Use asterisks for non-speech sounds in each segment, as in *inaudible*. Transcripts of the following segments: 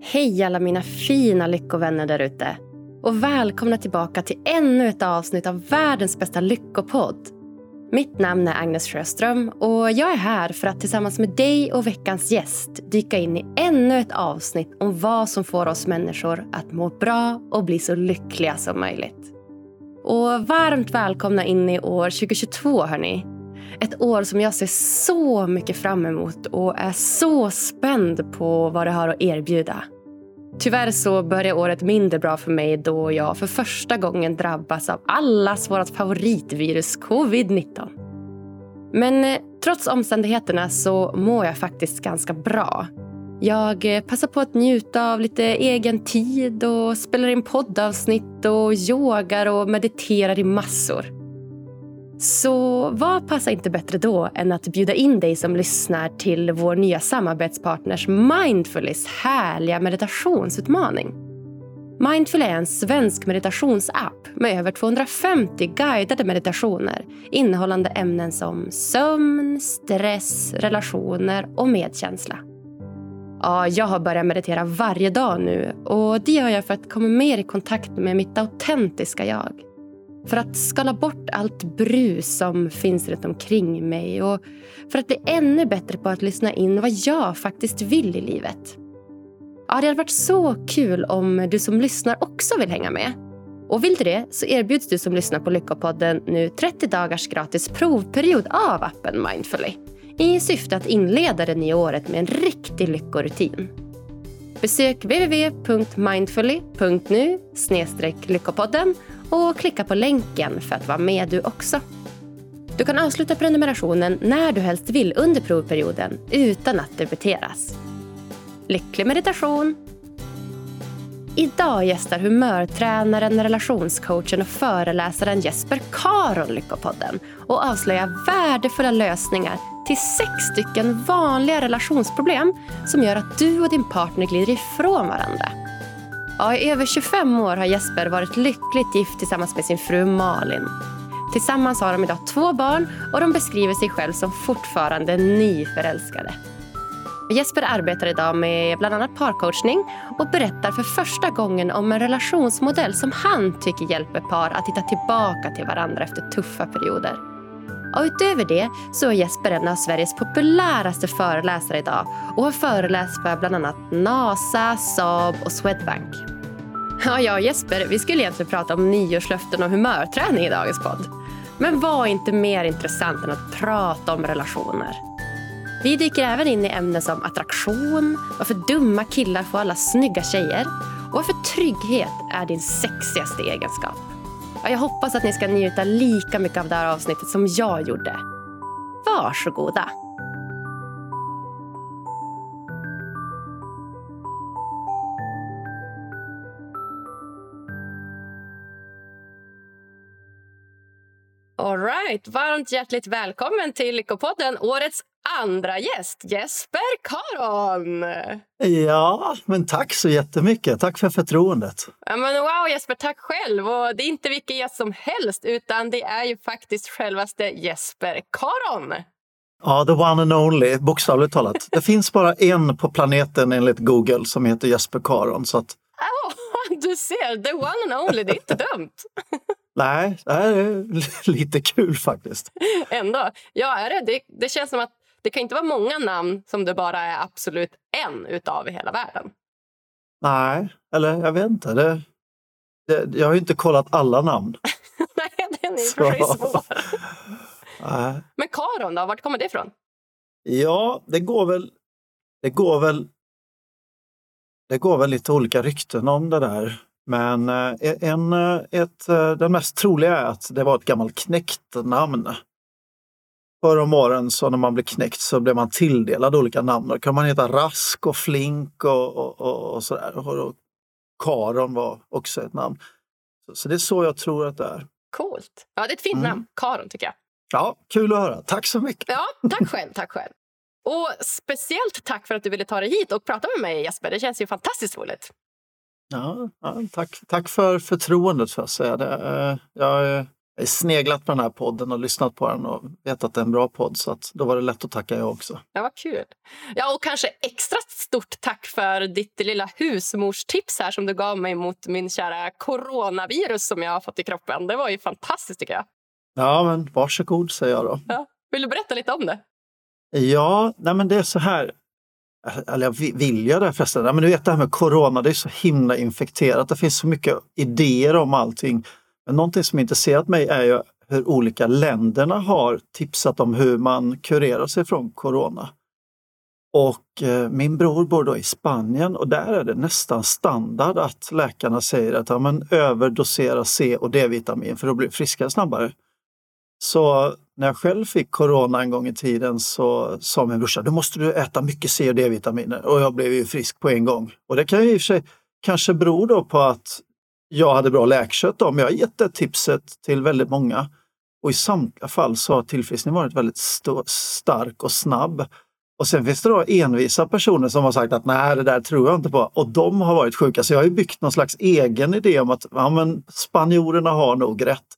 Hej alla mina fina lyckovänner där ute. Och välkomna tillbaka till ännu ett avsnitt av världens bästa lyckopodd. Mitt namn är Agnes Sjöström och jag är här för att tillsammans med dig och veckans gäst dyka in i ännu ett avsnitt om vad som får oss människor att må bra och bli så lyckliga som möjligt. Och varmt välkomna in i år 2022 hörni. Ett år som jag ser så mycket fram emot och är så spänd på vad det har att erbjuda. Tyvärr så börjar året mindre bra för mig då jag för första gången drabbas av allas vårt favoritvirus covid-19. Men eh, trots omständigheterna så mår jag faktiskt ganska bra. Jag eh, passar på att njuta av lite egen tid och spelar in poddavsnitt och yogar och mediterar i massor. Så vad passar inte bättre då än att bjuda in dig som lyssnar till vår nya samarbetspartners Mindfullis härliga meditationsutmaning. Mindful är en svensk meditationsapp med över 250 guidade meditationer innehållande ämnen som sömn, stress, relationer och medkänsla. Ja, jag har börjat meditera varje dag nu och det gör jag för att komma mer i kontakt med mitt autentiska jag. För att skala bort allt brus som finns runt omkring mig och för att bli ännu bättre på att lyssna in vad jag faktiskt vill i livet. Ja, det hade varit så kul om du som lyssnar också vill hänga med. Och vill du det så erbjuds du som lyssnar på Lyckopodden nu 30 dagars gratis provperiod av appen Mindfully i syfte att inleda det nya året med en riktig lyckorutin. Besök www.mindfully.nu lyckopodden och klicka på länken för att vara med du också. Du kan avsluta prenumerationen när du helst vill under provperioden utan att debiteras. Lycklig meditation! Idag gästar humörtränaren, relationscoachen och föreläsaren Jesper Karon Lyckopodden och avslöjar värdefulla lösningar till sex stycken vanliga relationsproblem som gör att du och din partner glider ifrån varandra. Ja, I över 25 år har Jesper varit lyckligt gift tillsammans med sin fru Malin. Tillsammans har de idag två barn och de beskriver sig själv som fortfarande nyförälskade. Jesper arbetar idag med bland annat parcoachning och berättar för första gången om en relationsmodell som han tycker hjälper par att hitta tillbaka till varandra efter tuffa perioder. Och utöver det så är Jesper en av Sveriges populäraste föreläsare idag och har föreläst för bland annat NASA, Saab och Swedbank. Ja, jag och Jesper vi skulle egentligen prata om nyårslöften och humörträning i dagens podd. Men vad är inte mer intressant än att prata om relationer? Vi dyker även in i ämnen som attraktion, varför dumma killar får alla snygga tjejer och varför trygghet är din sexigaste egenskap. Jag hoppas att ni ska njuta lika mycket av det här avsnittet som jag gjorde. Varsågoda! All right. Varmt hjärtligt välkommen till Lyckopodden, årets andra gäst, Jesper Karon. Ja, men tack så jättemycket. Tack för förtroendet. Ja, men wow, Jesper, tack själv. Och det är inte vilken gäst som helst, utan det är ju faktiskt självaste Jesper Karon. Ja, the one and only, bokstavligt talat. Det finns bara en på planeten enligt Google som heter Jesper Karon. Så att... oh, du ser, the one and only, det är inte dumt. Nej, det är lite kul faktiskt. Ändå. Ja, är det. det. Det känns som att det kan inte vara många namn som det bara är absolut en utav i hela världen. Nej, eller jag vet inte. Det, det, jag har ju inte kollat alla namn. *laughs* Nej, den är ju svår. Men Karon då, vart kommer det ifrån? Ja, det går väl... Det går väl... Det går väl lite olika rykten om det där. Men eh, en, eh, ett, eh, den mest troliga är att det var ett gammalt knäcktnamn förr om åren så när man blev knäckt så blev man tilldelad olika namn. Då kan man heta Rask och Flink och, och, och, och sådär. Och, Karon var också ett namn. Så, så, det är så jag tror att det är. Coolt. Ja, det är ett fint mm. namn. Karon tycker jag. Ja, kul att höra. Tack så mycket. Ja, tack själv. tack själv. Och speciellt tack för att du ville ta dig hit och prata med mig Jesper. Det känns ju fantastiskt roligt. Ja, ja tack, tack för förtroendet för att säga det. Jag är jag sneglat på den här podden och lyssnat på den och vet att det är en bra podd. Så att då var det lätt att tacka jag också. Ja, vad kul. Ja, och kanske extra stort tack för ditt lilla husmorstips här som du gav mig mot min kära coronavirus som jag har fått i kroppen. Det var ju fantastiskt tycker jag. Ja, men varsågod säger jag då. Ja. Vill du berätta lite om det? Ja, nej men det är så här. Eller jag vill jag det förresten? Ja, men du vet det här med corona, det är så himla infekterat. Det finns så mycket idéer om allting. Men någonting som intresserat mig är ju hur olika länderna har tipsat om hur man kurerar sig från corona. Och eh, min bror bor då i Spanien och där är det nästan standard att läkarna säger att ja, men överdosera C och D-vitamin för att bli friskare snabbare. Så när jag själv fick corona en gång i tiden så sa min brorsa, då måste du äta mycket C och D-vitaminer. Och jag blev ju frisk på en gång. Och det kan ju i och för sig kanske bero då på att jag hade bra läkkött om. Jag har gett det tipset till väldigt många. Och i samtliga fall så har tillfriskningen varit väldigt stark och snabb. Och sen finns det då envisa personer som har sagt att nej, det där tror jag inte på. Och de har varit sjuka. Så jag har ju byggt någon slags egen idé om att ja, men spanjorerna har nog rätt.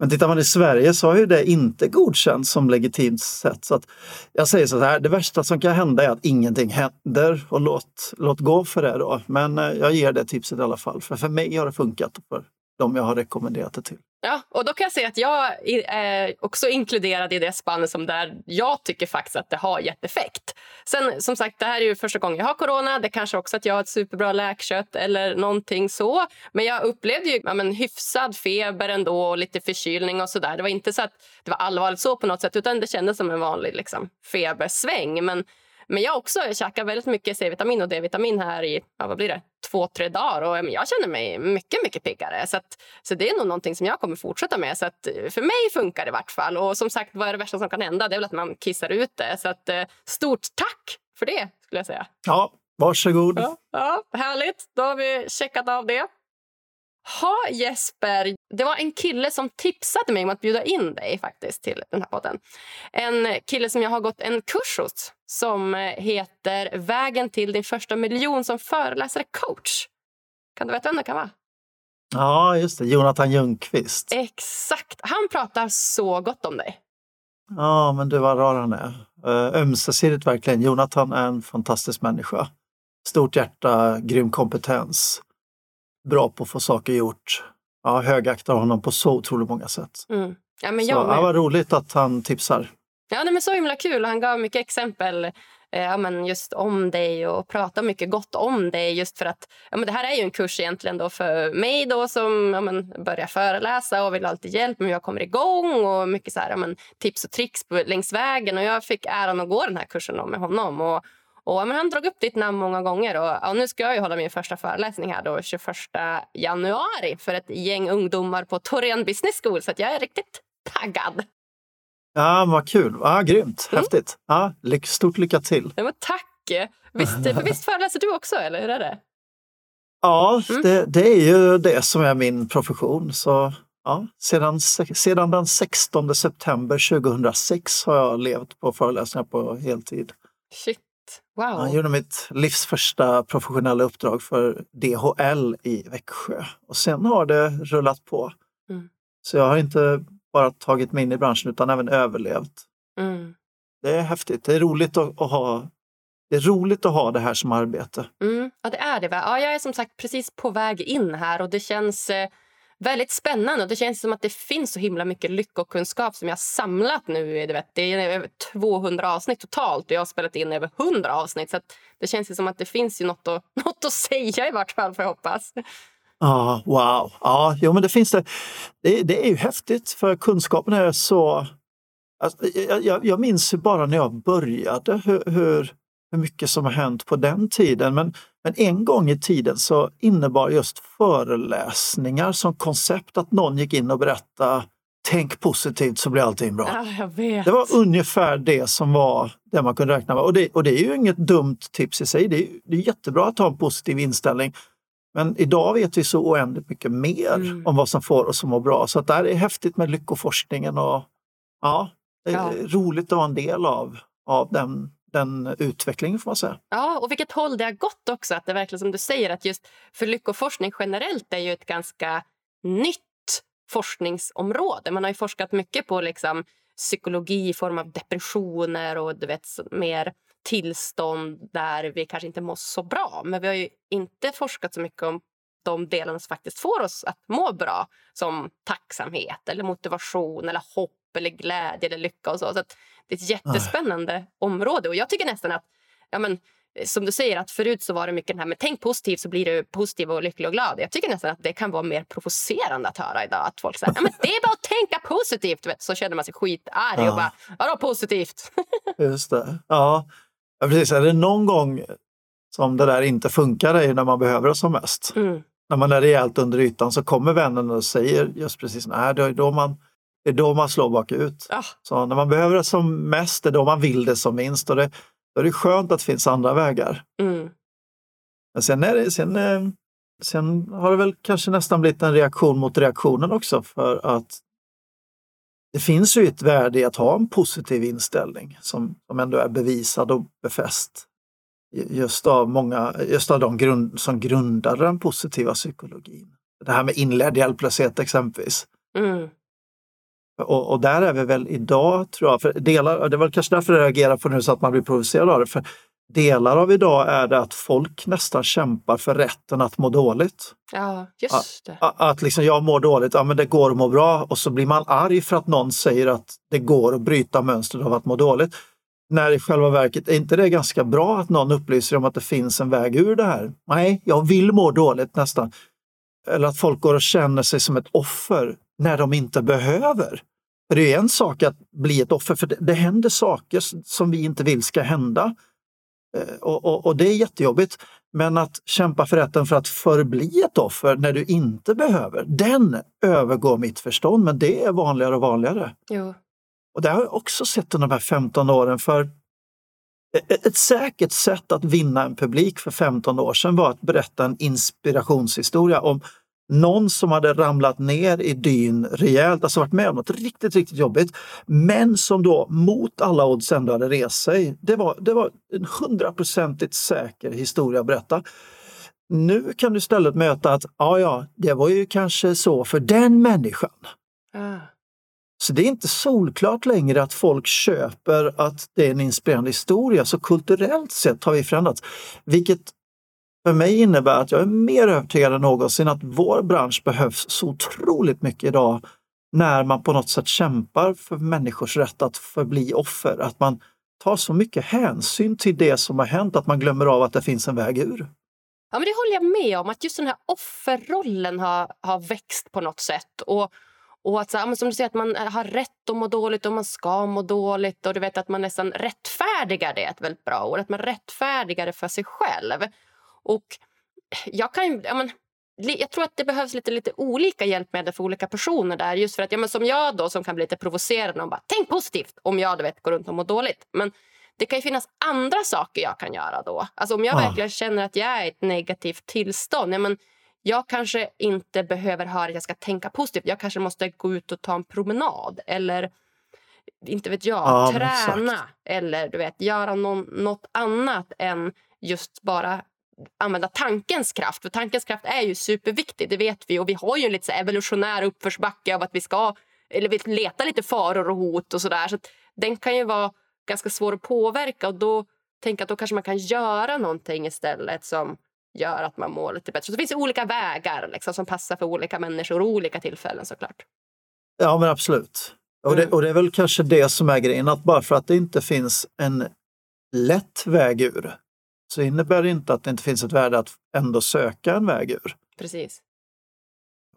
Men tittar man i Sverige så har ju det inte godkänts som legitimt sätt. Så att jag säger så här, det värsta som kan hända är att ingenting händer och låt, låt gå för det då. Men eh, jag ger det tipset i alla fall, för för mig har det funkat för de jag har rekommenderat det till. Ja, och då kan jag säga att jag är eh, också inkluderad i det spannet som där jag tycker faktiskt att det har gett effekt. Sen som sagt, det här är ju första gången jag har corona. Det kanske också att jag har ett superbra läkkött eller någonting så. Men jag upplevde ju ja, men, hyfsad feber ändå och lite förkylning och så där. Det var inte så att det var allvarligt så på något sätt utan det kändes som en vanlig liksom, febersväng. Men men jag också käkar väldigt mycket C-vitamin och D-vitamin här i ja, vad blir det? två, tre dagar. Och jag känner mig mycket, mycket piggare. Så, att, så det är nog någonting som jag kommer fortsätta med. Så att, för mig funkar det i vart fall. Och som sagt, vad är det värsta som kan hända? Det är väl att man kissar ut det. Så att, eh, stort tack för det, skulle jag säga. Ja, varsågod. Ja, ja, härligt. Då har vi checkat av det. Ha Jesper, det var en kille som tipsade mig om att bjuda in dig faktiskt till den här podden. En kille som jag har gått en kurs hos som heter Vägen till din första miljon som föreläsare coach. Kan du veta vem det kan vara? Ja, just det. Jonathan Ljungqvist. Exakt. Han pratar så gott om dig. Ja, men du vad rar han är. Ömsesidigt verkligen. Jonathan är en fantastisk människa. Stort hjärta, grym kompetens bra på att få saker gjort. Ja, högaktar honom på så otroligt många sätt. Mm. Ja, men jag så, ja, vad roligt att han tipsar. Ja, nej, men så himla kul. Han gav mycket exempel eh, ja, men just om dig och pratade mycket gott om dig. Just för att ja, men Det här är ju en kurs egentligen då för mig då som ja, men börjar föreläsa och vill alltid hjälp med hur jag kommer igång och mycket så här, ja, men tips och tricks på, längs vägen. Och Jag fick äran att gå den här kursen med honom. Och och, men han drog upp ditt namn många gånger. Och, ja, nu ska jag hålla min första föreläsning här då, 21 januari för ett gäng ungdomar på Torén Business School. Så jag är riktigt taggad. Ja, vad kul. Ja, grymt. Mm. Häftigt. Ja, stort lycka till. Ja, tack! Visst, för *laughs* visst föreläser du också, eller hur är det? Ja, mm. det, det, är ju det som är min profession. Så ja, sedan, sedan den 16 september 2006 har jag levt på föreläsningar på heltid. Shit. Wow. Jag gjorde mitt livs första professionella uppdrag för DHL i Växjö. Och sen har det rullat på. Mm. Så jag har inte bara tagit mig in i branschen utan även överlevt. Mm. Det är häftigt. Det är roligt att, att, ha det är roligt att ha det här som arbete. Mm. Ja, det är det. Va? Ja, jag är som sagt precis på väg in här och det känns eh, väldigt spännande. Det känns som att det finns så himla mycket lyckokunskap som jag samlat nu. Du vet, det är över 200 avsnitt totalt och jag har spelat in över 100 avsnitt. Så det känns som att det finns ju något att, *laughs* något att säga i vart fall, får jag hoppas. Ja, wow. Ja, jo, men det finns det. det. Det är ju häftigt för kunskapen är så... Alltså, jag, jag minns bara när jag började hur, hur hur mycket som har hänt på den tiden. Men, men en gång i tiden så innebar just föreläsningar som koncept att någon gick in och berättade Tänk positivt så blir allting bra. Ja, det var ungefär det som var det man kunde räkna med. Och det, och det är ju inget dumt tips i sig. Det är, det är jättebra att ha en positiv inställning. Men idag vet vi så oändligt mycket mer mm. om vad som får oss att må bra. Så att det här är häftigt med lyckoforskningen och ja, det är ja. roligt att vara en del av, av den den utvecklingen får man säga. Ja, och vilket håll det har gått också. Att det verkligen som du säger att just för lyckoforskning generellt är ju ett ganska nytt forskningsområde. Man har ju forskat mycket på liksom psykologi i form av depressioner och du vet, mer tillstånd där vi kanske inte mår så bra. Men vi har ju inte forskat så mycket om de delarna som faktiskt får oss att må bra som tacksamhet, eller motivation, eller hopp, eller glädje eller lycka. och så. så Det är ett jättespännande Nej. område. Och Jag tycker nästan att ja, men, som du säger, att förut så var det mycket den här med tänk positivt så blir du positiv och lycklig och glad. Jag tycker nästan att det kan vara mer provocerande att höra idag. Att folk säger ja, men det är bara att tänka positivt. Så känner man sig skitarg ja. och bara, vadå positivt? *laughs* Just det. Ja. ja, precis. Är det någon gång som det där inte funkar är när man behöver det som mest. Mm. När man är rejält under ytan så kommer vännen och säger just precis nej, det är då man, det är då man slår bakut. Ja. Så när man behöver det som mest, det är då man vill det som minst. Och det, då är det skönt att det finns andra vägar. Mm. Men sen, är det, sen, eh, sen har det väl kanske nästan blivit en reaktion mot reaktionen också för att det finns ju ett värde i att ha en positiv inställning som, som ändå är bevisad och befäst. Just av många, just av de grund, som grundade den positiva psykologin. Det här med inlärd hjälplöshet exempelvis. Mm. Och, och, där är vi väl idag, tror jag, för delar, det var kanske därför jag reagerar på nu så att man blir provocerad av det. För delar av idag är det att folk nästan kämpar för rätten att må dåligt. Ja, just det. Att, att liksom, jag mår dåligt, ja men det går att må bra och så blir man arg för att någon säger att det går att bryta mönstret av att må dåligt. När i själva verket, är inte det ganska bra att någon upplyser om att det finns en väg ur det här? Nej, jag vill må dåligt nästan. Eller att folk går och känner sig som ett offer när de inte behöver. För det är en sak att bli ett offer, för det, det händer saker som vi inte vill ska hända. Eh, och, och, och, det är jättejobbigt. Men att kämpa för rätten för att förbli ett offer när du inte behöver, den övergår mitt förstånd. Men det är vanligare och vanligare. Jo. Och det har jag också sett under de här 15 åren. För ett säkert sätt att vinna en publik för 15 år sedan var att berätta en inspirationshistoria om någon som hade ramlat ner i dyn rejält, alltså varit med om något riktigt, riktigt jobbigt, men som då mot alla odds ändå hade rest sig. Det var, det var en hundraprocentigt säker historia att berätta. Nu kan du istället möta att, ja, ja, det var ju kanske så för den människan. Mm. Så det är inte solklart längre att folk köper att det är en inspirerande historia. Så kulturellt sett har vi förändrats. Vilket för mig innebär att jag är mer övertygad än någonsin att vår bransch behövs så otroligt mycket idag när man på något sätt kämpar för människors rätt att förbli offer. Att man tar så mycket hänsyn till det som har hänt att man glömmer av att det finns en väg ur. Ja, men det håller jag med om, att just den här offerrollen har, har växt på något sätt. Och, och att, som du säger, att man har rätt att må dåligt och man ska må dåligt. Och du vet att man nästan rättfärdigar det är ett väldigt bra ord. Att man rättfärdigar det för sig själv. Och jag kan ja, men, jag tror att det behövs lite, lite olika hjälpmedel för olika personer. där. Just för att, ja, men Som jag då, som kan bli lite provocerande och bara tänk positivt om jag vet, går runt och mår dåligt. Men det kan ju finnas andra saker jag kan göra då. Alltså Om jag ja. verkligen känner att jag är i ett negativt tillstånd. Ja, men jag kanske inte behöver höra att jag ska tänka positivt. Jag kanske måste gå ut och ta en promenad. Eller inte vet jag, ja, träna. Eller du vet, göra någon, något annat än just bara använda tankens kraft. För tankens kraft är ju superviktig, det vet vi. Och vi har ju en lite evolutionär uppförsbacke av att vi ska eller vi letar lite faror och hot och sådär. Så, den kan ju vara ganska svår att påverka och då tänker att då kanske man kan göra någonting istället som gör att man mår lite bättre. Så det finns olika vägar liksom, som passar för olika människor och olika tillfällen såklart. Ja men absolut. Och det, mm. och det är väl kanske det som är grejen, att bara för att det inte finns en lätt väg ur så innebär det inte att det inte finns ett värde att ändå söka en väg ur. Precis.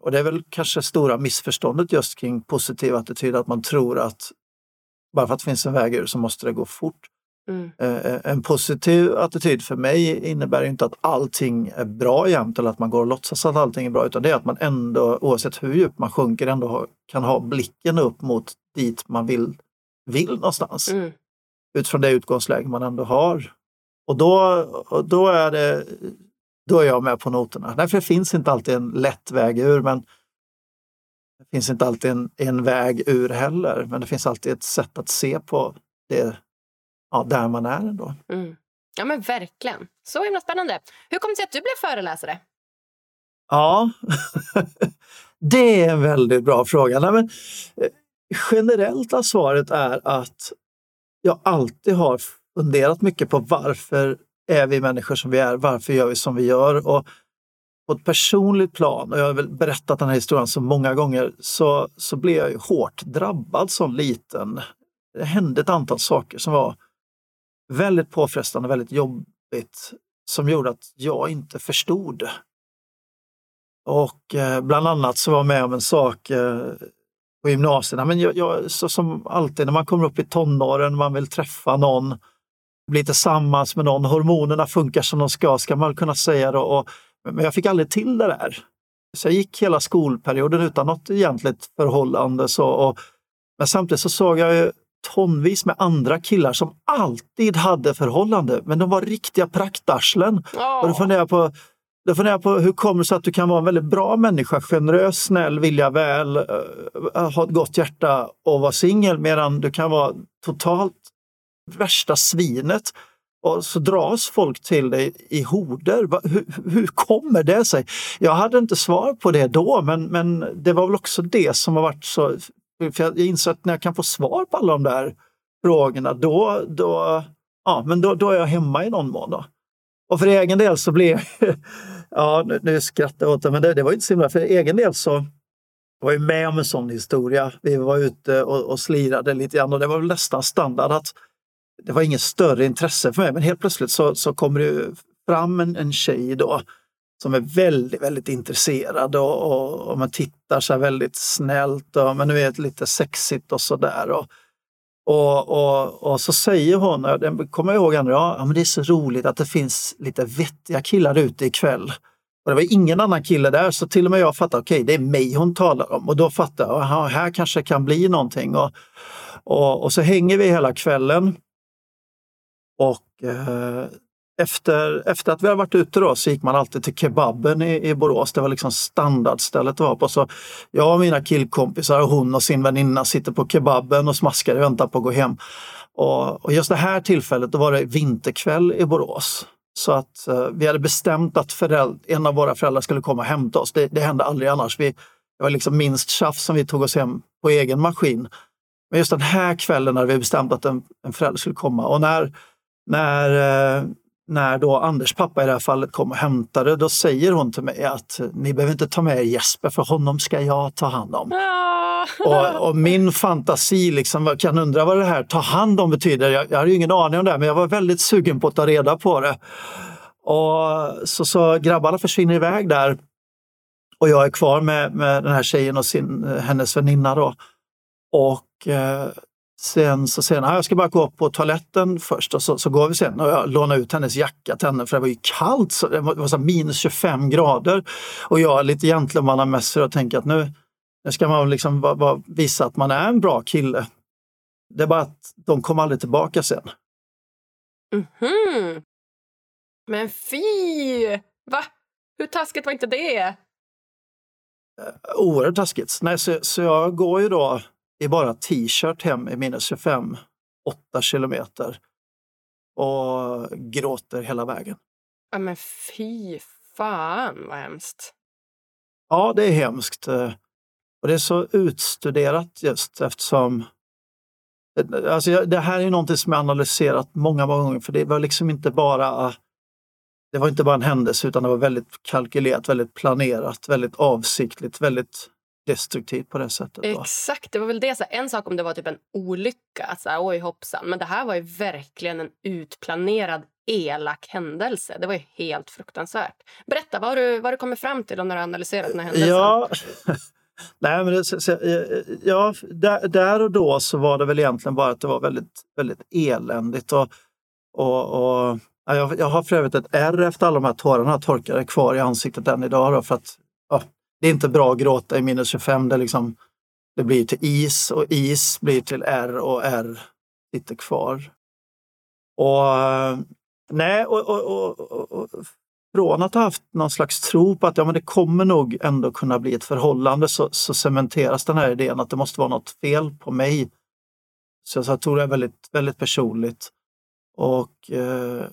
Och det är väl kanske stora missförståndet just kring positiv attityd, att man tror att bara för att det finns en väg ur så måste det gå fort. Mm. Eh, eh, en positiv attityd för mig innebär inte att allting är bra jämt eller att man går och låtsas att allting är bra utan det är att man ändå, oavsett hur djupt man sjunker, ändå kan ha blicken upp mot dit man vill, vill någonstans. Mm. Utifrån det utgångsläge man ändå har. Och då, då, är det, då är jag med på noterna. Därför finns inte alltid en lätt väg ur, men det finns inte alltid en, en väg ur heller. Men det finns alltid ett sätt att se på det ja, där man är ändå. Mm. Ja men verkligen. Så himla spännande. Hur kom det sig att du blev föreläsare? Ja, *laughs* Det är en väldigt bra fråga. Nej, men, eh, generellt svaret är att jag alltid har funderat mycket på varför är vi människor som vi är? Varför gör vi som vi gör? Och på ett personligt plan, och jag har väl berättat den här historien så många gånger, så, så blev jag ju hårt drabbad som liten. Det hände ett antal saker som var väldigt påfrestande, väldigt jobbigt, som gjorde att jag inte förstod. Och eh, bland annat så var jag med om en sak eh, på gymnasierna, men jag, jag, så som alltid när man kommer upp i tonåren, man vill träffa någon, bli tillsammans med någon, hormonerna funkar som de ska, ska man kunna säga då. Och, men jag fick aldrig till det där. Så jag gick hela skolperioden utan något egentligt förhållande. Så, och, men samtidigt så såg jag ju tonvis med andra killar som alltid hade förhållande, men de var riktiga praktarslen. Oh. Och då funderar jag på då funderar jag på hur kommer det sig att du kan vara en väldigt bra människa, generös, snäll, vilja väl, äh, ha ett gott hjärta och vara singel medan du kan vara totalt värsta svinet och så dras folk till dig i horder. Hur, hur, kommer det sig? Jag hade inte svar på det då, men, men det var väl också det som har varit så... För jag inser att när jag kan få svar på alla de där frågorna, då, då, ja, men då, då är jag hemma i någon mån. Då. Och för egen del så blev *laughs* ja, nu, nu skrattar jag åt det, men det, det var inte så himla. För egen del så var jag med om en sån historia. Vi var ute och, och slirade lite grann och det var väl nästan standard att det var inget större intresse för mig, men helt plötsligt så, så kommer det fram en, en tjej då som är väldigt, väldigt intresserad och, och, och man tittar så väldigt snällt och men nu är det lite sexigt och sådär. Och, och, och, och så säger hon, jag kommer jag ihåg andra, ja men det är så roligt att det finns lite vettiga killar ute ikväll. Och det var ingen annan kille där så till och med jag fattade, okej okay, det är mig hon talar om och då fattar jag, aha, här kanske kan bli någonting. Och, och, och så hänger vi hela kvällen. Och eh, efter, efter att vi har varit ute då, så gick man alltid till kebaben i, i Borås. Det var liksom standardstället att vara på. Så jag och mina killkompisar och hon och sin väninna sitter på kebaben och smaskar och väntar på att gå hem. Och, och just det här tillfället då var det vinterkväll i Borås. Så att eh, vi hade bestämt att föräld, en av våra föräldrar skulle komma och hämta oss. Det, det hände aldrig annars. Vi, det var liksom minst tjafs som vi tog oss hem på egen maskin. Men just den här kvällen hade vi bestämt att en, en förälder skulle komma. Och när, när, eh, när då Anders pappa i det här fallet kom och hämtade, då säger hon till mig att ni behöver inte ta med Jesper för honom ska jag ta hand om. och, och, min fantasi liksom, kan undra vad det här ta hand om betyder. Jag, jag hade ingen aning om det, men jag var väldigt sugen på att ta reda på det. Och så, så grabbarna försvinner iväg där och jag är kvar med, med den här tjejen och sin, hennes väninna. Då. Och eh, Sen så säger han, jag ska bara gå på toaletten först och så, så går vi sen och jag lånar ut hennes jacka till henne för det var ju kallt, så det var, det var så minus 25 grader. Och jag är lite gentlemannamässig och tänker att nu, nu ska man liksom bara, bara visa att man är en bra kille. Det är bara att de kommer aldrig tillbaka sen. Mm -hmm. Men fy! Va? Hur taskigt var inte det? Eh, oerhört taskigt. Nej, så, så jag går ju då i bara t-shirt hem i minus 25, 8 kilometer och gråter hela vägen. Ja, men fy fan vad hemskt. Ja, det är hemskt. Och det är så utstuderat just eftersom Alltså det här är någonting som jag analyserat många, många gånger för det var liksom inte bara det var inte bara en händelse utan det var väldigt kalkylerat, väldigt planerat, väldigt avsiktligt, väldigt destruktivt på det sättet. Då. Exakt, det var väl det. Så en sak om det var typ en olycka, så här, oj hoppsan. Men det här var ju verkligen en utplanerad elak händelse. Det var ju helt fruktansvärt. Berätta, vad har du, vad du kommit fram till när du analyserat den här händelsen? Ja, *laughs* Nej, men det, ja, där, där, och då så var det väl egentligen bara att det var väldigt, väldigt eländigt. Och, och, och jag, jag har för övrigt ett ärr efter alla de här tårarna torkade kvar i ansiktet än idag. Då, för att ja, det är inte bra att gråta i minus 25. Det, liksom, det blir till is och is blir till R och R sitter kvar. Och eh, nej, och, och, och, och, från att ha haft någon slags tro på att ja, men det kommer nog ändå kunna bli ett förhållande så, så cementeras den här idén att det måste vara något fel på mig. Så jag tror det är väldigt, väldigt personligt. Och, eh,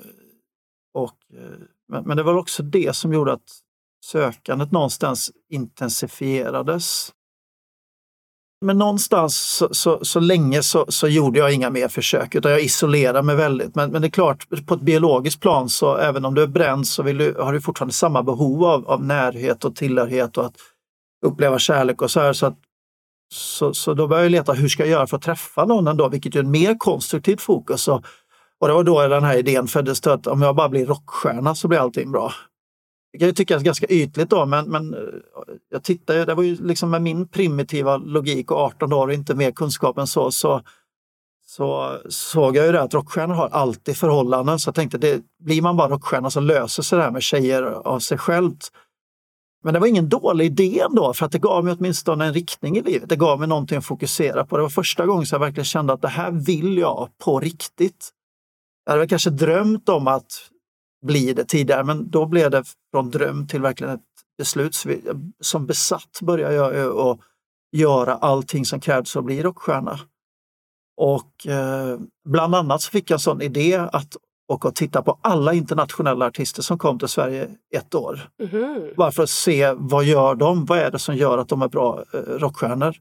och, eh, men, men det var också det som gjorde att sökandet någonstans intensifierades. Men någonstans så, så, så länge så, så, gjorde jag inga mer försök utan jag isolerade mig väldigt. Men, men det är klart, på ett biologiskt plan så även om du är bränd så vill du, har du fortfarande samma behov av, av närhet och tillhörighet och att uppleva kärlek och så här. Så, att, så, så då började jag leta, hur ska jag göra för att träffa någon ändå? Vilket är ett mer konstruktivt fokus. Och, och det var då den här idén föddes, att om jag bara blir rockstjärna så blir allting bra. Det kan ju tyckas ganska ytligt då, men, men eh, jag tittar ju, det var ju liksom med min primitiva logik och 18 år och inte mer kunskap än så, så, så såg jag ju det att rockstjärnor har alltid förhållanden. Så jag tänkte, det, blir man bara rockstjärna så löser sig det här med tjejer av sig självt. Men det var ingen dålig idé ändå, för att det gav mig åtminstone en riktning i livet. Det gav mig någonting att fokusera på. Det var första gången som jag verkligen kände att det här vill jag på riktigt. Jag hade kanske drömt om att bli det tidigare, men då blev det från dröm till verkligen ett beslut. Som besatt började jag att göra allting som krävs för att bli rockstjärna. Och eh, bland annat så fick jag en sån idé att åka och titta på alla internationella artister som kom till Sverige ett år. Mm. Bara för att se vad gör de? Vad är det som gör att de är bra eh, rockstjärnor?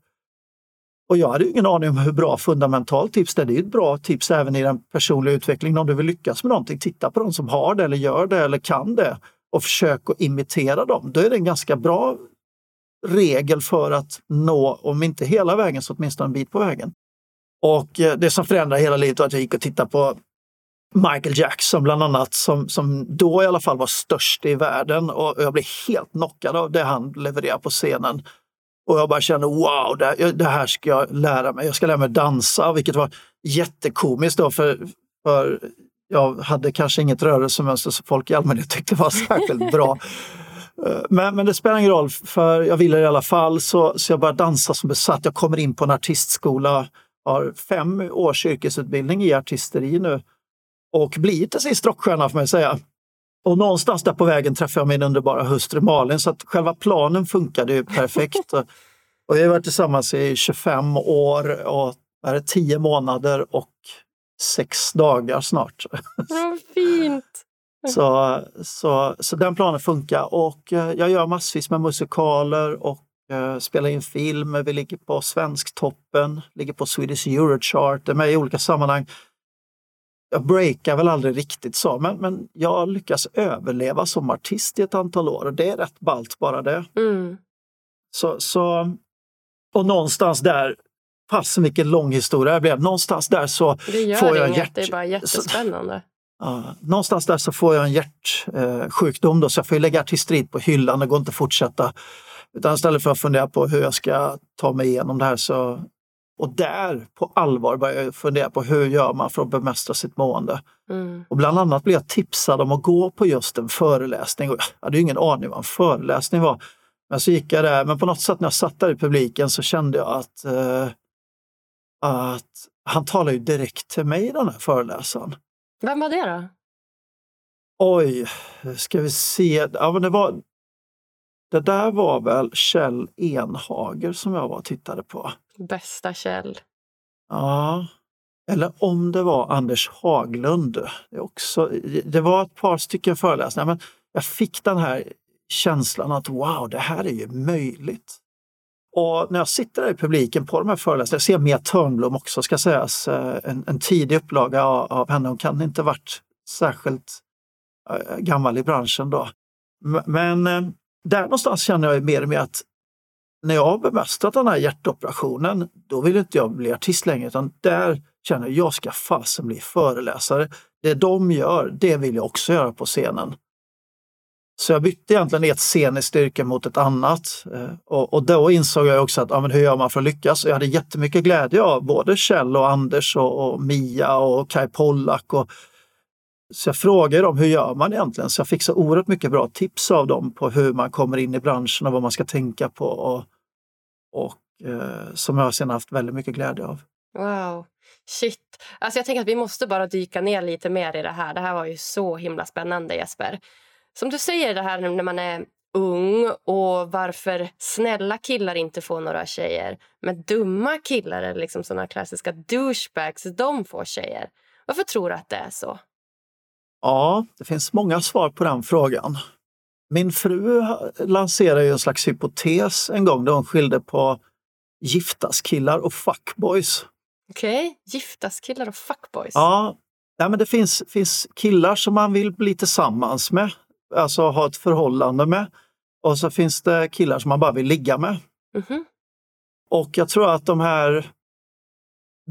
Och jag hade ingen aning om hur bra fundamentalt tips det är. Det är ett bra tips även i den personliga utvecklingen. Om du vill lyckas med någonting, titta på de som har det eller gör det eller kan det och försök att imitera dem. Då är det en ganska bra regel för att nå, om inte hela vägen, så åtminstone en bit på vägen. Och eh, det som förändrade hela livet var att jag gick och tittade på Michael Jackson bland annat, som, som då i alla fall var störst i världen och jag blev helt knockad av det han levererade på scenen. Och jag bara kände wow, det, det, här ska jag lära mig. Jag ska lära mig dansa, vilket var jättekomiskt då för, för jag hade kanske inget rörelsemönster som folk i allmänhet tyckte var särskilt *laughs* bra. Men, men det spelar ingen roll, för jag ville i alla fall. Så, så jag började dansa som besatt. Jag kommer in på en artistskola, har fem års yrkesutbildning i artisteri nu och blir till sist rockstjärna får man säga. Och någonstans där på vägen träffade jag min underbara hustru Malin så att själva planen funkade ju perfekt. *laughs* och vi har varit tillsammans i 25 år och är det 10 månader och sex dagar snart. Vad fint! så, så, så den planen funkar och eh, jag gör massvis med musikaler och uh, spelar in film. Vi ligger på Svensktoppen, ligger på Swedish Eurochart, är med i olika sammanhang jag breakar väl aldrig riktigt så, men, men jag lyckas överleva som artist i ett antal år och det är rätt ballt bara det. Mm. Så, så, och någonstans där, fast vilken lång historia det blev, någonstans där så får jag inget, hjärt... det är bara jättespännande. Så, uh, någonstans där så får jag en hjärtsjukdom då, så jag får lägga artisteri på hyllan, det går inte att fortsätta. Utan istället för att fundera på hur jag ska ta mig igenom det här så och där på allvar började jag fundera på hur gör man för att bemästra sitt mående. Mm. Och bland annat blev jag tipsad om att gå på just en föreläsning. jag hade ingen aning vad en föreläsning var. Men så gick jag där, men på något sätt när jag satt där i publiken så kände jag att, eh, att han talar ju direkt till mig den här föreläsaren. Vem var det då? Oj, ska vi se. Ja, men det, var, det där var väl Kjell Enhager som jag var och tittade på. Bästa Kjell. Ja, eller om det var Anders Haglund. Det, också, det var ett par stycken föreläsningar, men jag fick den här känslan att wow, det här är ju möjligt. Och när jag sitter där i publiken på de här föreläsningarna, jag ser Mia Törnblom också ska sägas, eh, en, en tidig upplaga av, av henne. Hon kan inte varit särskilt äh, gammal i branschen då. Men äh, där någonstans känner jag mer och mer att när jag har bemästrat den här hjärtoperationen, då vill inte jag bli artist längre utan där känner jag att jag ska fasen bli föreläsare. Det de gör, det vill jag också göra på scenen. Så jag bytte egentligen ett sceniskt yrke mot ett annat. Eh, och, och då insåg jag också att ja, men hur gör man för att lyckas? Och jag hade jättemycket glädje av både Kjell och Anders och, och Mia och Kai Pollak. Och, så jag frågade dem, hur gör man egentligen? Så jag fick så oerhört mycket bra tips av dem på hur man kommer in i branschen och vad man ska tänka på. Och, och eh, som jag sen haft väldigt mycket glädje av. Wow. Shit. Alltså jag tänker att vi måste bara dyka ner lite mer i det här. Det här var ju så himla spännande Jesper. Som du säger det här när man är ung och varför snälla killar inte får några tjejer men dumma killar, eller liksom såna klassiska douchebags, de får tjejer. Varför tror du att det är så? Ja, det finns många svar på den frågan. Min fru lanserade ju en slags hypotes en gång där hon skilde på giftaskillar och fuckboys. Okej, okay. giftaskillar och fuckboys. Ja, ja men det finns, finns killar som man vill bli tillsammans med, alltså ha ett förhållande med. Och så finns det killar som man bara vill ligga med. Mm -hmm. Och jag tror att de här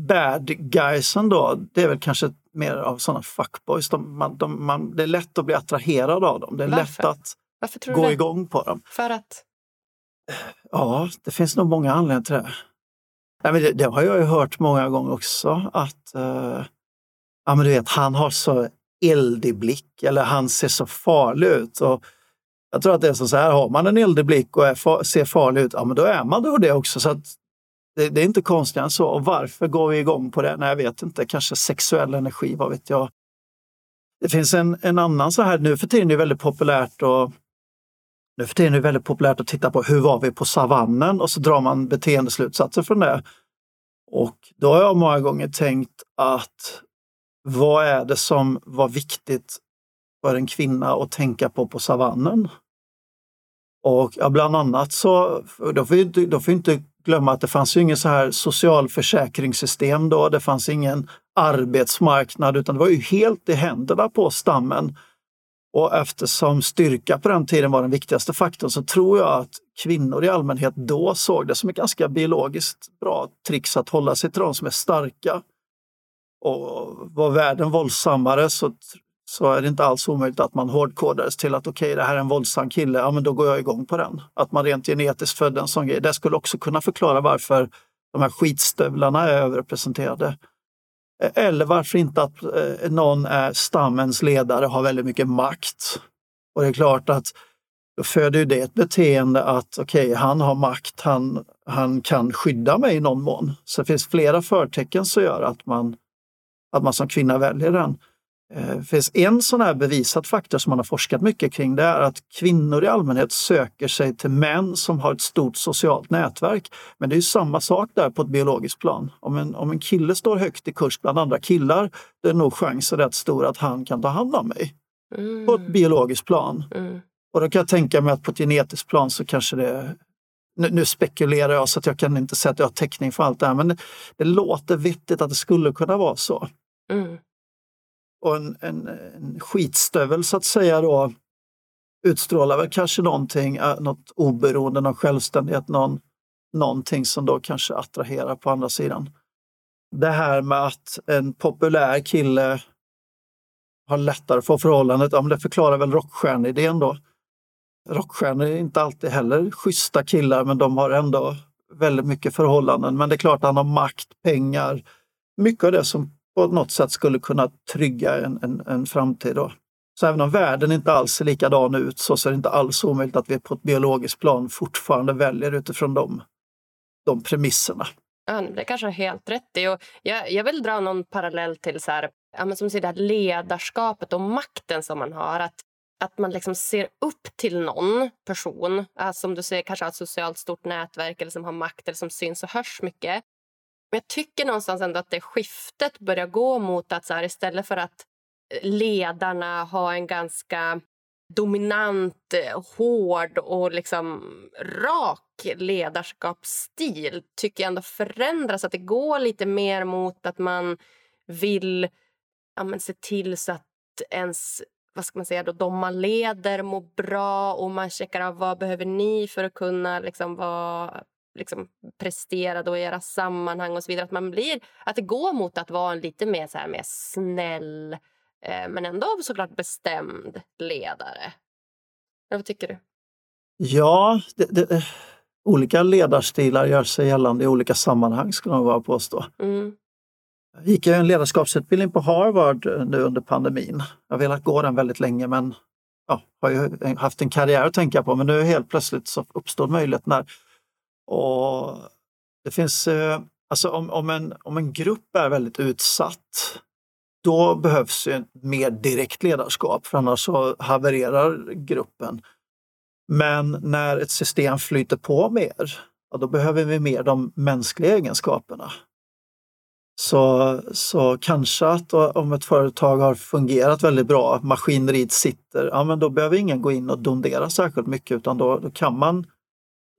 bad guysen då, det är väl kanske mer av sådana fuckboys. De, man, de, man, det är lätt att bli attraherad av dem. Det är Varför? lätt att gå det? igång på dem. För att? Ja, det finns nog många anledningar till det. Ja, men det, det har jag ju hört många gånger också att uh, ja, men du vet, han har så eldig blick eller han ser så farlig ut. Och jag tror att det är så här, har man en eldig blick och är, ser farlig ut, ja men då är man då det också. Så att det, det, är inte konstigt än så. Och varför går vi igång på det? Nej, jag vet inte. Kanske sexuell energi, vad vet jag. Det finns en, en annan så här, nu för tiden är det väldigt populärt och nu för tiden är det väldigt populärt att titta på hur var vi på savannen och så drar man beteendeslutsatser från det. Och då har jag många gånger tänkt att vad är det som var viktigt för en kvinna att tänka på på savannen? Och ja, bland annat så, då får, inte, då får inte glömma att det fanns ju ingen så här socialförsäkringssystem då, det fanns ingen arbetsmarknad utan det var ju helt i händerna på stammen. Och eftersom styrka på den tiden var den viktigaste faktorn så tror jag att kvinnor i allmänhet då såg det som ett ganska biologiskt bra trix att hålla sig till de som är starka. Och var världen våldsammare så så är det inte alls omöjligt att man hårdkodades till att okej, okay, det här är en våldsam kille, ja men då går jag igång på den. Att man rent genetiskt födde en sån grej. Det skulle också kunna förklara varför de här skitstövlarna är överrepresenterade. E-, eller varför inte att eh, någon är stammens ledare har väldigt mycket makt. Och det är klart att då föder ju det ett beteende att okej, okay, han har makt, han, han kan skydda mig i någon mån. Så det finns flera förtecken som gör att man, att man som kvinna väljer den. Det eh, finns en sån här bevisad faktor som man har forskat mycket kring. Det är att kvinnor i allmänhet söker sig till män som har ett stort socialt nätverk. Men det är samma sak där på ett biologiskt plan. Om en, om en kille står högt i kurs bland andra killar, då är nog chansen rätt stor att han kan ta hand om mig. Mm. På ett biologiskt plan. Mm. Och då kan jag tänka mig att på ett genetiskt plan så kanske det nu, nu, spekulerar jag så att jag kan inte säga att jag har täckning för allt det här, men det, det låter vettigt att det skulle kunna vara så. Mm och en, en, en skitstövel så att säga då utstrålar väl kanske någonting, eh, något oberoende, någon självständighet, någon, någonting som då kanske attraherar på andra sidan. Det här med att en populär kille har lättare att få förhållandet, ja, men det förklarar väl rockstjärneidén då. Rockstjärnor är inte alltid heller schyssta killar, men de har ändå väldigt mycket förhållanden. Men det är klart han har makt, pengar, mycket av det som på något sätt skulle kunna trygga en, en, en framtid. Då. Så även om världen inte alls ser likadan ut så är det inte alls omöjligt att vi på ett biologiskt plan fortfarande väljer utifrån de, de premisserna. Ja, det kanske är helt rätt i. Och jag, jag vill dra någon parallell till så här, ja, men som säger, det här ledarskapet och makten som man har. Att, att man liksom ser upp till någon person, alltså, som du säger, kanske har ett socialt stort nätverk eller som har makt eller som syns och hörs mycket. Men jag tycker någonstans ändå att det skiftet börjar gå mot att så här, istället för att eh, ledarna har en ganska dominant, eh, hård och liksom rak ledarskapsstil tycker jag ändå förändras. Att det går lite mer mot att man vill ja, men se till så att ens vad ska man säga då, de man leder mår bra och man checkar av vad behöver ni för att kunna liksom vara liksom prestera då i era sammanhang och så vidare. Att, man blir, att det går mot att vara en lite mer, så här, mer snäll eh, men ändå såklart bestämd ledare. Vad tycker du? Ja, det, det, olika ledarstilar gör sig gällande i olika sammanhang skulle man vara påstå. Mm. Jag gick en ledarskapsutbildning på Harvard eh, nu under pandemin. Jag har velat gå den väldigt länge men ja, har ju haft en karriär att tänka på men nu helt plötsligt så uppstod möjligheten där. Och det finns, eh, alltså om, om, en, om en grupp är väldigt utsatt, då behövs mer direkt ledarskap för annars så havererar gruppen. Men när ett system flyter på mer, ja, då behöver vi mer de mänskliga egenskaperna. Så, så kanske att om ett företag har fungerat väldigt bra, maskineriet sitter, ja men då behöver ingen gå in och dondera särskilt mycket utan då, då kan man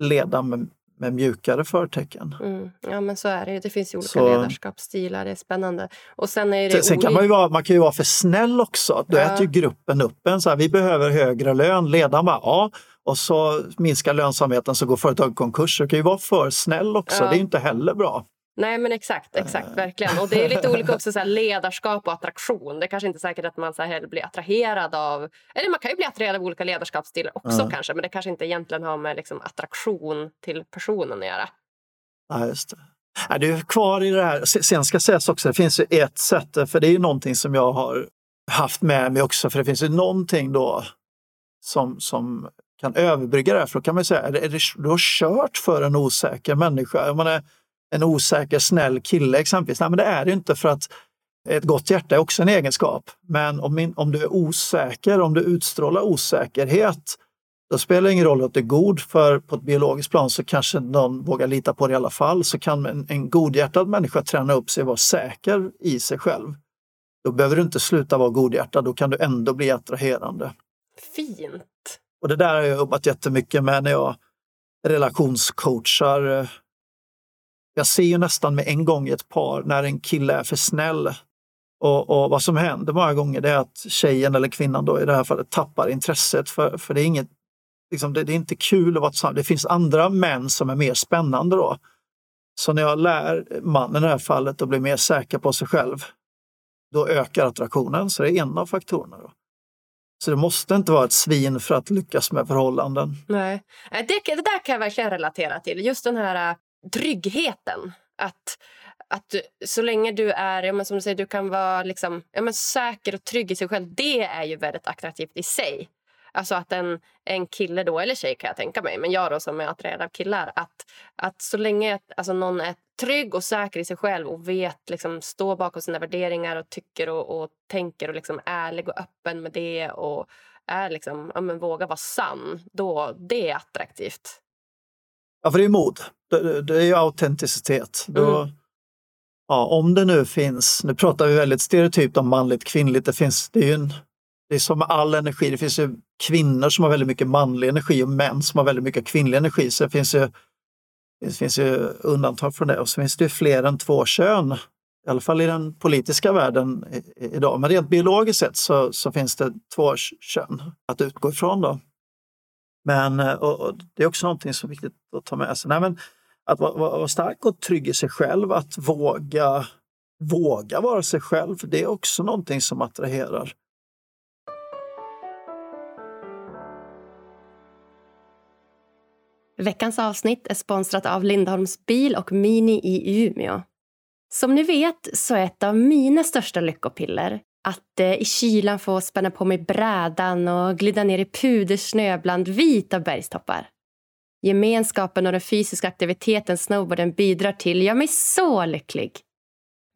leda med, med mjukare förtecken. Mm. Ja men så är det Det finns ju olika så... ledarskapsstilar, det är spännande. Och sen är det sen, kan man, ju vara, man kan ju vara för snäll också. Då ja. äter ju gruppen upp en. Så här, vi behöver högre lön. Ledaren bara, ja. Och så minskar lönsamheten så går företaget i konkurs. Det kan ju vara för snäll också. Ja. Det är inte heller bra. Nej men exakt, exakt eh. verkligen. Och det är lite olika också så här, ledarskap och attraktion. Det är kanske inte säkert att man så här, blir attraherad av, eller man kan ju bli attraherad av olika ledarskapsstilar också mm. kanske, men det kanske inte egentligen har med liksom, attraktion till personen att göra. Ja, just det. Ja, du är kvar i det här. Sen ska sägas också, det finns ju ett sätt, för det är ju någonting som jag har haft med mig också, för det finns ju någonting då som, som kan överbrygga det här. För då kan man säga, är det, är det, du har kört för en osäker människa. Jag menar, en osäker, snäll kille exempelvis. Nej, men det är det inte för att ett gott hjärta är också en egenskap. Men om, min, om du är osäker, om du utstrålar osäkerhet, då spelar det ingen roll att du är god, för på ett biologiskt plan så kanske någon vågar lita på dig i alla fall. Så kan en, en godhjärtad människa träna upp sig och vara säker i sig själv. Då behöver du inte sluta vara godhjärtad, då kan du ändå bli attraherande. Fint! Och det där har jag jobbat jättemycket med när jag relationscoachar jag ser ju nästan med en gång i ett par när en kille är för snäll. Och, och, vad som händer många gånger det är att tjejen eller kvinnan då i det här fallet tappar intresset för, för det är inget liksom, det, det, är inte kul att vara tillsammans. Det finns andra män som är mer spännande då. Så när jag lär mannen i det här fallet att bli mer säker på sig själv, då ökar attraktionen. Så det är en av faktorerna. Då. Så det måste inte vara ett svin för att lyckas med förhållanden. Nej, eh, det, det där kan jag verkligen relatera till. Just den här eh, tryggheten. Att, att så länge du är, ja, men som du säger, du kan vara liksom, ja, men säker och trygg i sig själv. Det är ju väldigt attraktivt i sig. Alltså att en, en kille då, eller tjej kan jag tänka mig, men jag då som är attraherad av killar. Att, att så länge alltså någon är trygg och säker i sig själv och vet, liksom, står bakom sina värderingar och tycker och, och tänker och liksom ärlig och öppen med det och är liksom, ja, men vågar vara sann, då det är attraktivt. Ja, för det är mod. Det, det är ju autenticitet. Då, mm. ja, om det nu finns, nu pratar vi väldigt stereotypt om manligt kvinnligt, det finns, det är ju en, det är som all energi, det finns ju kvinnor som har väldigt mycket manlig energi och män som har väldigt mycket kvinnlig energi. Så det finns ju, det finns ju undantag från det och så finns det fler än två kön, i alla fall i den politiska världen idag. Men rent biologiskt sett så, så finns det två kön att utgå ifrån. Då. Men eh, och, och det är också någonting som är viktigt att ta med sig. Nej, men att vara, vara stark och trygg i sig själv, att våga, våga vara sig själv, det är också någonting som attraherar. Veckans avsnitt är sponsrat av Lindholms bil och Mini i Umeå. Som ni vet så är ett av mina största lyckopiller att eh, i kylan få spänna på mig brädan och glida ner i pudersnö bland vita bergstoppar. Gemenskapen och den fysiska aktiviteten snowboarden bidrar till gör mig så lycklig.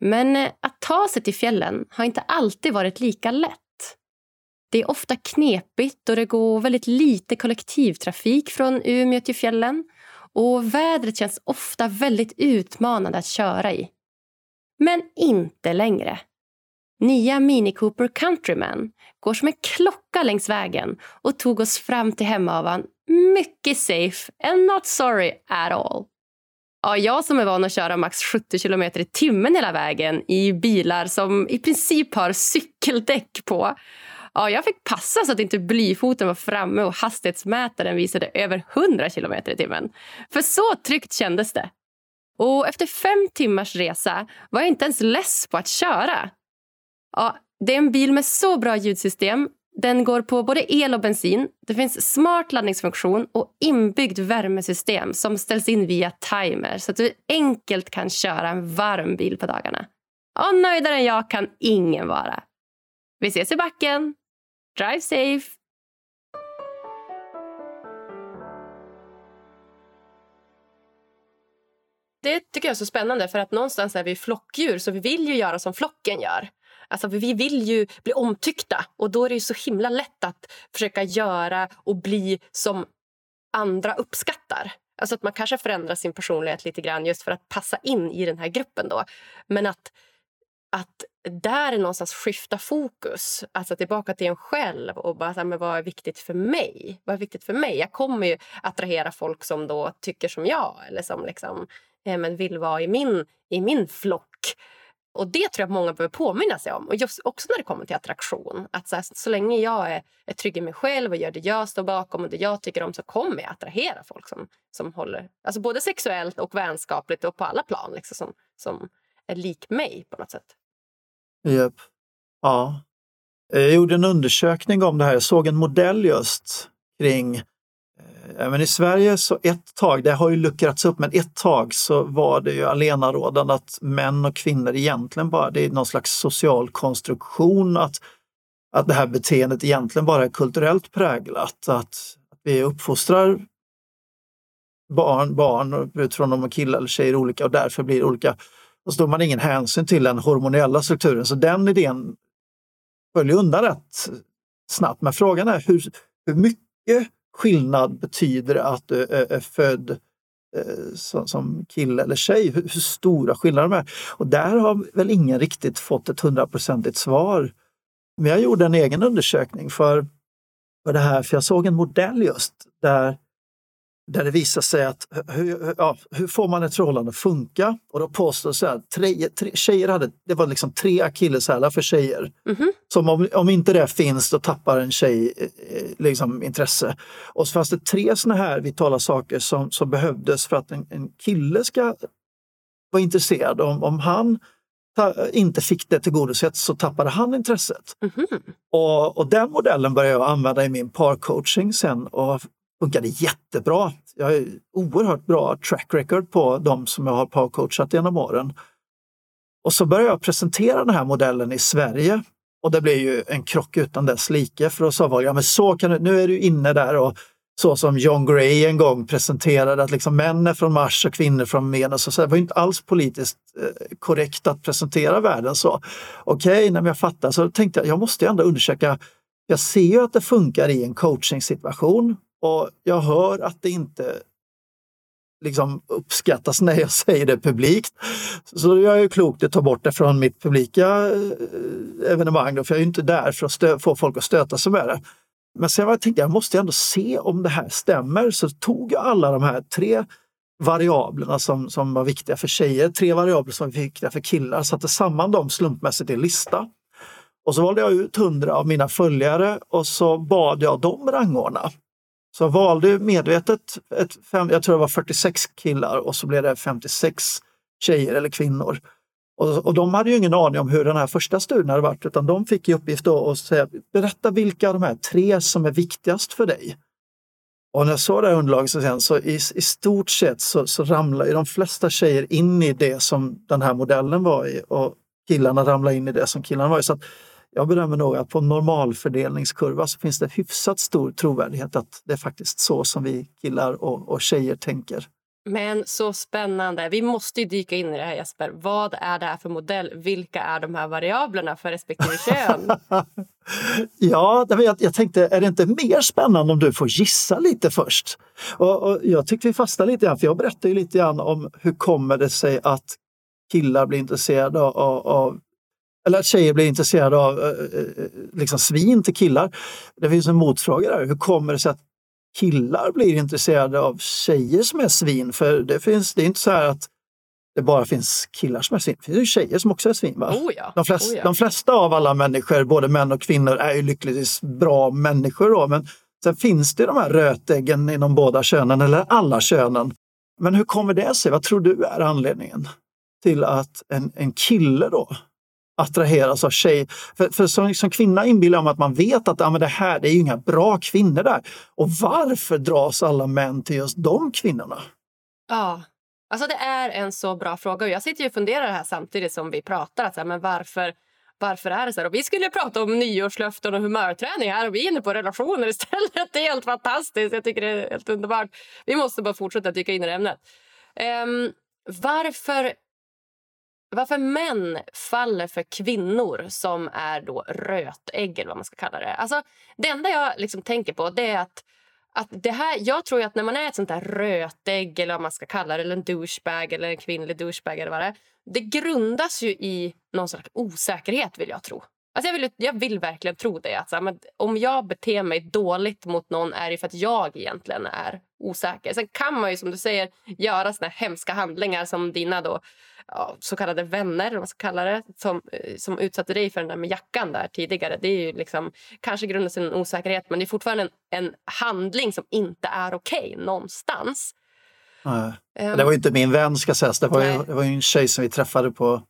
Men eh, att ta sig till fjällen har inte alltid varit lika lätt. Det är ofta knepigt och det går väldigt lite kollektivtrafik från Umeå till fjällen och vädret känns ofta väldigt utmanande att köra i. Men inte längre. Nya Mini Cooper Countryman går som en klocka längs vägen och tog oss fram till Hemavan mycket safe and not sorry at all. Ja, jag som är van att köra max 70 km i timmen hela vägen i bilar som i princip har cykeldäck på. Ja, jag fick passa så att inte blyfoten var framme och hastighetsmätaren visade över 100 km i timmen. För så tryggt kändes det. Och efter fem timmars resa var jag inte ens less på att köra. Ja, det är en bil med så bra ljudsystem. Den går på både el och bensin. Det finns smart laddningsfunktion och inbyggd värmesystem som ställs in via timer så att du enkelt kan köra en varm bil på dagarna. Och nöjdare än jag kan ingen vara. Vi ses i backen. Drive safe! Det tycker jag är så spännande för att någonstans är vi flockdjur så vi vill ju göra som flocken gör. Alltså, vi vill ju bli omtyckta och då är det så himla lätt att försöka göra och bli som andra uppskattar. Alltså att man kanske förändrar sin personlighet lite grann just för att passa in i den här gruppen. då. Men att, att där någonstans skifta fokus, alltså tillbaka till en själv och bara så här, men vad är viktigt för mig? Vad är viktigt för mig? Jag kommer ju attrahera folk som då tycker som jag eller som liksom, eh, men vill vara i min, i min flock. Och Det tror jag många behöver påminna sig om. Och just också när det kommer till attraktion. Att så, här, så länge jag är, är trygg i mig själv och gör det jag står bakom och det jag tycker om så kommer jag attrahera folk som, som håller... Alltså både sexuellt och vänskapligt och på alla plan liksom, som, som är lik mig på något sätt. Yep. Ja. Eh, jag gjorde en undersökning om det här. Jag såg en modell just kring Eh, men i Sverige så ett tag, det har ju luckrats upp, men ett tag så var det ju alenarådande att män och kvinnor egentligen bara, det är någon slags social konstruktion att, att det här beteendet egentligen bara är kulturellt präglat. Att, att vi uppfostrar barn, barn utifrån om de är killar eller tjejer olika och därför blir olika. Och så tar man ingen hänsyn till den hormonella strukturen. Så den idén följer undan rätt snabbt. Men frågan är hur, hur mycket skillnad betyder att du är född eh, som kille eller tjej, hur, stora skillnader de är. Och där har väl ingen riktigt fått ett hundraprocentigt svar. Men jag gjorde en egen undersökning för, för det här, för jag såg en modell just där där det visar sig att hur, ja, hur får man ett förhållande att funka? Och då påstås att tre, tre, tjejer hade, det var liksom tre akilleshälar för tjejer. Mm -hmm. Som om, om inte det finns då tappar en tjej eh, liksom, intresse. Och så fanns det tre såna här vitala saker som, som behövdes för att en, en kille ska vara intresserad. Om, om han inte fick det tillgodosett så tappade han intresset. Mm -hmm. och, och den modellen började jag använda i min parcoaching sen och funkade jättebra. Jag har oerhört bra track record på de som jag har powercoachat genom åren. Och så började jag presentera den här modellen i Sverige och det blev ju en krock utan dess like för då sa folk, ja men så kan du, nu är du inne där och så som John Gray en gång presenterade att liksom män är från Mars och kvinnor från Venus. Så det var inte alls politiskt eh, korrekt att presentera världen så. Okej, okay, när jag fattar så tänkte jag, jag måste ändå undersöka. Jag ser ju att det funkar i en coachingsituation och jag hör att det inte liksom uppskattas när jag *laughs* säger det publikt. Så jag är klokt att ta bort det från mitt publika eh, evenemang, då, för jag är inte där för att få folk att stöta sig med det. Men sen jag tänkte jag måste ändå se om det här stämmer, så tog jag alla de här tre variablerna som, som var viktiga för tjejer, tre variabler som var viktiga för killar, satte samman dem slumpmässigt i en lista. Och så valde jag ut hundra av mina följare och så bad jag dem rangordna. Så jag valde medvetet, ett fem, jag tror det var 46 killar och så blev det 56 tjejer eller kvinnor. Och, och de hade ju ingen aning om hur den här första studien hade varit utan de fick i uppgift att säga, berätta vilka av de här tre som är viktigast för dig. Och när jag såg det här underlaget så, sen, så i, i stort sett så, så ramlade de flesta tjejer in i det som den här modellen var i och killarna ramlade in i det som killarna var i. Så jag bedömer nog att på normalfördelningskurva så finns det hyfsat stor trovärdighet att det är faktiskt så som vi killar och, och tjejer tänker. Men så spännande. Vi måste dyka in i det här Jesper. Vad är det här för modell? Vilka är de här variablerna för respektive *laughs* kön? ja, jag, jag tänkte, är det inte mer spännande om du får gissa lite först? Och, och jag tyckte vi fastnade lite grann, för jag berättade ju lite grann om hur kommer det sig att killar blir intresserade av, av eller att tjejer blir intresserade av eh, eh, liksom svin till killar. Det finns en motfråga där. Hur kommer det sig att killar blir intresserade av tjejer som är svin? För det, finns, det är inte så här att det bara finns killar som är svin. Det finns ju tjejer som också är svin. Va? Oh ja. de, flest, oh ja. de, flesta av alla människor, både män och kvinnor, är ju lyckligtvis bra människor. Då, men sen finns det de här rötäggen inom båda könen, eller alla könen. Men hur kommer det sig? Vad tror du är anledningen till att en, en kille då attraheras av tjej. För, för som, som kvinna inbillar jag mig att man vet att ah, men det här det är inga bra kvinnor där. Och varför dras alla män till just de kvinnorna? Ja, alltså det är en så bra fråga. Och jag sitter och funderar här samtidigt som vi pratar. Att, men varför, varför är det så här? Och vi skulle prata om nyårslöften och humörträning här och vi är inne på relationer istället. *laughs* Det är helt fantastiskt. Jag tycker det är helt underbart. Vi måste bara fortsätta dyka in i det ämnet. Um, varför varför män faller för kvinnor som är då rötägg eller vad man ska kalla det. Alltså, det enda jag liksom tänker på det är att, att det här, jag tror att när man är ett sånt där rötägg eller vad man ska kalla det, eller en douchebag eller en kvinnlig douchebag eller vad det är. Det grundas ju i någon slags osäkerhet vill jag tro. Alltså jag, vill, jag vill verkligen tro det. Alltså, men om jag beter mig dåligt mot någon är det för att jag egentligen är osäker. Sen kan man ju som du säger göra såna hemska handlingar som dina då, ja, så kallade vänner eller vad ska kalla det, som, eh, som utsatte dig för den där med jackan där tidigare. Det är ju liksom, kanske grundas i en osäkerhet men det är fortfarande en, en handling som inte är okej okay, någonstans. Nej. Um, det var inte min vän ska sägas. Det var, ju, det var ju en tjej som vi träffade på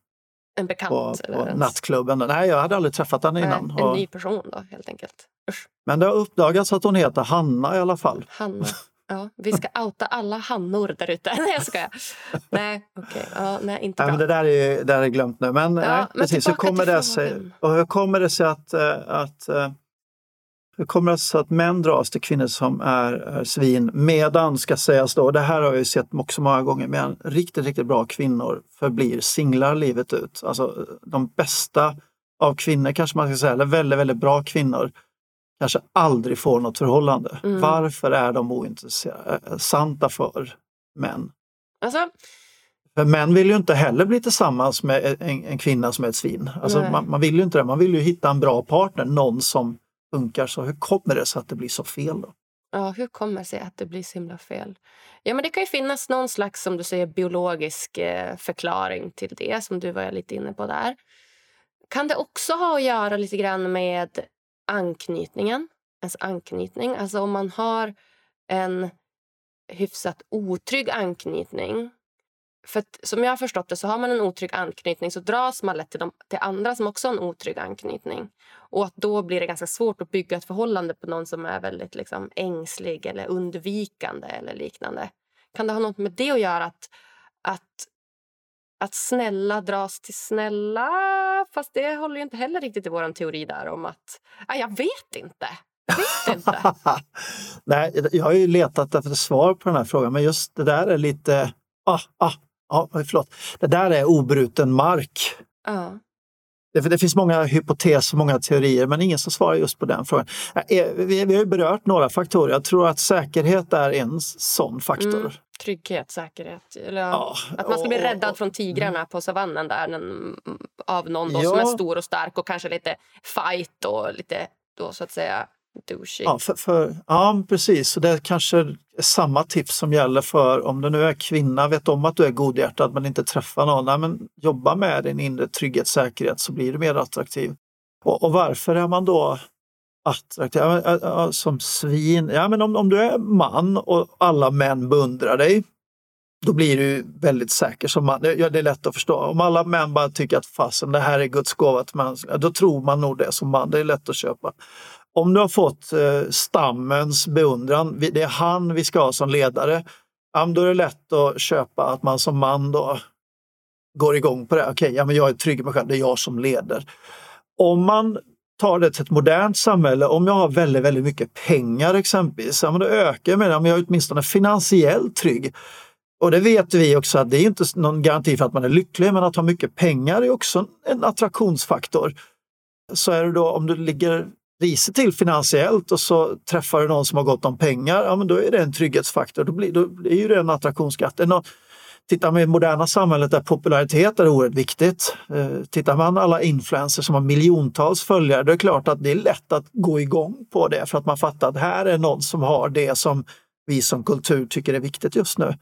en bekant? På, eller på nattklubben. Nej, jag hade aldrig träffat henne innan. Nej, en ny person då helt enkelt. Usch. Men det har uppdagats att hon heter Hanna i alla fall. Hanna. *laughs* Ja, vi ska outa alla Hannor där ute. *laughs* Nej, jag skojar. Nej, okej. Okay. Ja, nej, inte bra. men det där är, det där är glömt nu. Men, ja, nej, men precis, hur kommer, det sig, och hur kommer det sig att, eh, att eh, hur kommer det sig att män dras till kvinnor som är, är svin medan, ska sägas då, det här har jag ju sett också många gånger, men riktigt, riktigt bra kvinnor förblir singlar livet ut. Alltså de bästa av kvinnor kanske man ska säga, eller väldigt, väldigt bra kvinnor kanske aldrig får något förhållande. Mm. Varför är de ointressanta för män? Alltså, för män vill ju inte heller bli tillsammans med en, en kvinna som är ett svin. Alltså man, man, vill ju inte det. Man vill ju hitta en bra partner, någon som funkar. Så hur kommer det sig att det blir så fel? då? Ja, hur kommer det sig att det blir så himla fel? Ja, men det kan ju finnas någon slags som du säger, biologisk eh, förklaring till det som du var lite inne på där. Kan det också ha att göra lite grann med anknytningen? Ens anknytning. Alltså om man har en hyfsat otrygg anknytning för att, som jag har förstått det så har man en otrygg anknytning så dras man lätt till, de, till andra som också har en otrygg anknytning. Och att då blir det ganska svårt att bygga ett förhållande på någon som är väldigt liksom, ängslig eller undvikande eller liknande. Kan det ha något med det att göra? Att, att, att snälla dras till snälla? Fast det håller ju inte heller riktigt i vår teori där om att... Ah, jag vet inte. Jag vet inte. *laughs* Nej, jag har ju letat efter svar på den här frågan men just det där är lite... Ah, ah, Ja, förlåt. Det där är obruten mark. Ja. Det, det finns många hypoteser, många teorier, men ingen som svarar just på den frågan. Eh, vi, vi har berört några faktorer. Jag tror att säkerhet är en sån faktor. Mm. Trygghet, säkerhet. Eller, ja, att man ska bli räddad från tigrarna på savannen där, av någon ja. som är stor och stark och kanske lite fight och lite då så att säga douchey. Ja, för, för, ja, precis. Så det är kanske är samma tips som gäller för om du nu är kvinna, vet om att du är godhjärtad men inte träffar någon. Nej, men jobba med din inre trygghet, säkerhet så blir du mer attraktiv. Och, och varför är man då attraktiv? Som svin? Ja, men om, om du är man och alla män beundrar dig, då blir du väldigt säker som man. Ja, det är lätt att förstå. Om alla män bara tycker att fasen det här är Guds gåva till man, då tror man nog det som man. Det är lätt att köpa om du har fått eh, stammens beundran, det är han vi ska ha som ledare, då är det lätt att köpa att man som man då går igång på det. Okej, okay, ja, men jag är trygg i mig själv, det är jag som leder. Om man tar det till ett modernt samhälle, om jag har väldigt, väldigt mycket pengar exempelvis, ja, men då ökar jag med det. Om jag är åtminstone finansiellt trygg. Och det vet vi också att det är inte någon garanti för att man är lycklig, men att ha mycket pengar är också en attraktionsfaktor. Så är det då om du ligger risigt till finansiellt och så träffar du någon som har gott om pengar, ja men då är det en trygghetsfaktor. Då, blir, då är ju det en attraktionsskatt. Tittar man i det moderna samhället där popularitet är oerhört viktigt. Eh, tittar man alla influencers som har miljontals följare, då är det klart att det är lätt att gå igång på det för att man fattar att här är någon som har det som vi som kultur tycker är viktigt just nu.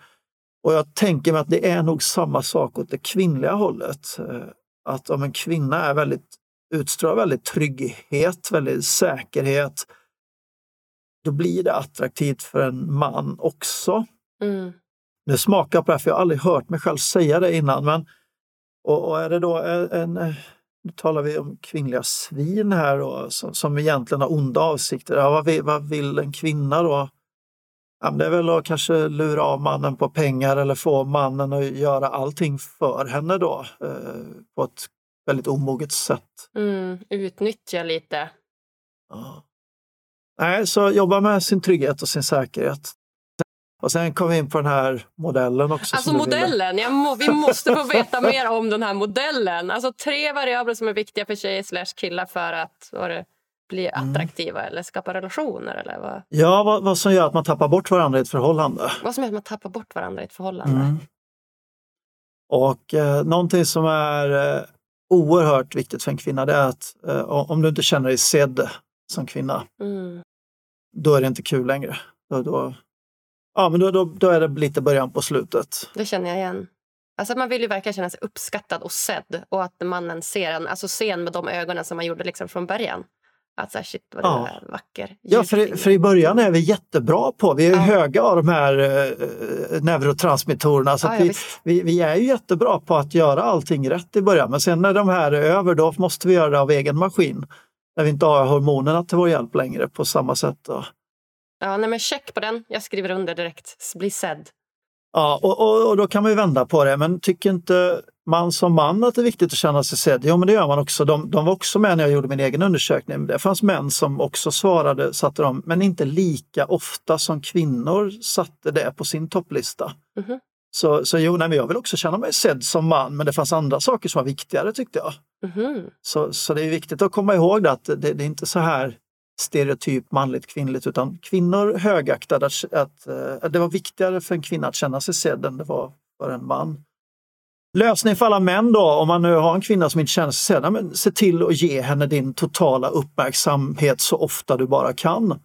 Och jag tänker mig att det är nog samma sak åt det kvinnliga hållet. Eh, att om en kvinna är väldigt utstrålar väldigt trygghet, väldigt säkerhet, då blir det attraktivt för en man också. Mm. Nu smakar på det, för jag har aldrig hört mig själv säga det innan. Men, och, och är det då en, nu talar vi om kvinnliga svin här då, som, som egentligen har onda avsikter. Ja, vad, vill, vad vill en kvinna då? Ja, det är väl att kanske lura av mannen på pengar eller få mannen att göra allting för henne då eh, på ett väldigt omoget sätt. Mm, utnyttja lite. Ja. Nej, så jobba med sin trygghet och sin säkerhet. Och sen kom vi in på den här modellen också. Alltså modellen, må, vi måste få veta mer om den här modellen. Alltså tre variabler som är viktiga för tjejer slash killar för att det, bli Mm. attraktiva eller skapa relationer? Eller vad, Ja, vad, vad som gör att man tappar bort varandra i ett förhållande. vad som gör att man tappar bort varandra i ett förhållande? Mm. Och eh, någonting som är eh, oerhört viktigt för en kvinna det är att eh, om du inte känner dig sedd som kvinna, Mm. då är det inte kul längre. Då, då, ja, men då, då, då är det lite början på slutet. Det känner jag igen. Alltså man vill ju verkligen känna sig uppskattad och sedd och att mannen ser en, alltså ser en med de ögonen som man gjorde liksom från början. Att så här, shit vad du Ja. är vacker. Ja, för, i- för i början är vi jättebra på, vi är Ja. höga av de här eh, neurotransmittorerna. Så Ja, ja, vi, vi, vi är ju jättebra på att göra allting rätt i början. Men sen när de här är över, då måste vi göra det av egen maskin. När vi inte har hormonerna till vår hjälp längre på samma sätt. Då. Ja, nej, men check på den. Jag skriver under direkt. Bli sedd. Ja, och, och, och då kan man ju vända på det. Men tycker inte man som man att det är viktigt att känna sig sedd? Jo, men det gör man också. De, de var också med när jag gjorde min egen undersökning. Det fanns män som också svarade, satte de, men inte lika ofta som kvinnor satte det på sin topplista. Mhm. Så, så jo, nej, men jag vill också känna mig sedd som man, men det fanns andra saker som var viktigare tyckte jag. Mhm. Så, så det är viktigt att komma ihåg det, att det, det är inte så här stereotyp manligt kvinnligt utan kvinnor högaktade att, att, att det var viktigare för en kvinna att känna sig sedd än det var för en man. Lösning för alla män då, om man nu har en kvinna som inte känner sig sedd, men se till att ge henne din totala uppmärksamhet så ofta du bara kan.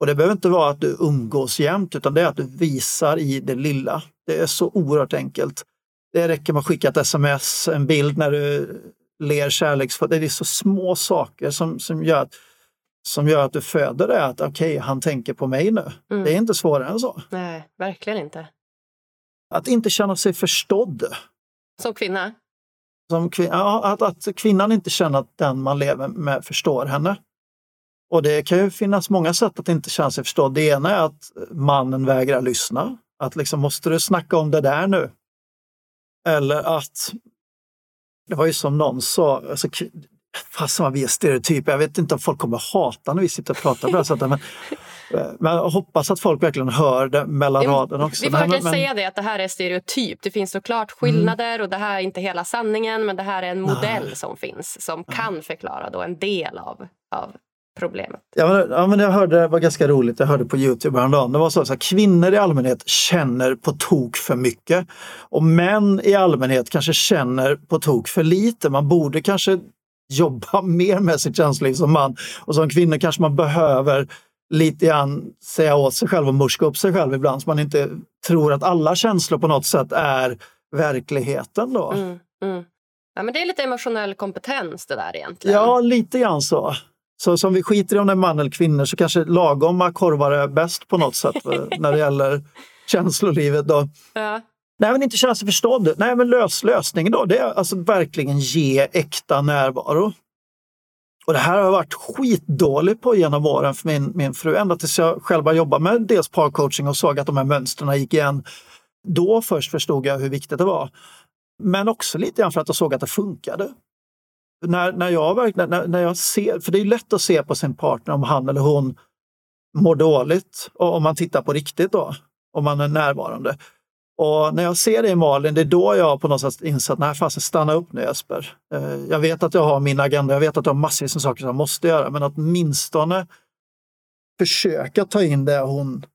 Och det behöver inte vara att du umgås jämt utan det är att du visar i det lilla. Det är så oerhört enkelt. Det räcker med att skicka ett sms, en bild när du ler kärleksfullt. Det är så små saker som, som, gör, att, som gör att du föder det att okej, han tänker på mig nu. Mm. Det är inte svårare än så. Nej, verkligen inte. Att inte känna sig förstådd. Som kvinna. Som kvin- ja, att, att kvinnan inte känner att den man lever med förstår henne. Och det kan ju finnas många sätt att inte känna sig förstådd. Det ena är att mannen vägrar lyssna. Att liksom, måste du snacka om det där nu? Eller att, det var ju som någon sa, alltså, fast vad vi är stereotyper, jag vet inte om folk kommer hata när vi sitter och pratar på det sättet. Men, men jag hoppas att folk verkligen hör det mellan Jo, raderna också. Vi får Nej, verkligen men- säga det att det här är stereotyp. Det finns såklart skillnader och det här är inte hela sanningen men det här är en modell som finns som kan förklara då en del av, av problemet. Ja men, ja, men jag hörde, det var ganska roligt, jag hörde på Youtube häromdagen. Det var så att kvinnor i allmänhet känner på tok för mycket. Och män i allmänhet kanske känner på tok för lite. Man borde kanske jobba *laughs* mer med sitt känsloliv som man. Och som kvinna kanske man behöver lite grann säga åt sig själv och morska upp sig själv ibland så man inte tror att alla känslor på något sätt är verkligheten. Då. Mm, mm. Ja, men det är lite emotionell kompetens det där egentligen. Ja, lite grann så. Så som vi skiter i om det är man eller kvinnor så kanske lagoma korvar är bäst på något sätt eh, när det gäller *laughs* känslolivet. Då. Ja. Nej, men inte känna sig förstådd. Nej, men lös, lösningen då, det är alltså verkligen ge äkta närvaro. Och det här har jag varit skitdålig på genom åren för min, min fru, ända tills jag själv började jobba med dels parcoaching och såg att de här mönstren gick igen. Då först förstod jag hur viktigt det var. Men också lite grann för att jag såg att det funkade. När, när, jag, verkligen- när, när jag ser, för det är lätt att se på sin partner om han eller hon mår dåligt, och om man tittar på riktigt då, om man är närvarande. Och när jag ser det i Malin, det är då jag på något sätt inser att nej, fasen, stanna upp nu Jesper. Eh, jag vet att jag har min agenda, jag vet att jag har massvis med saker som jag måste göra, men att åtminstone försöka ta in det hon,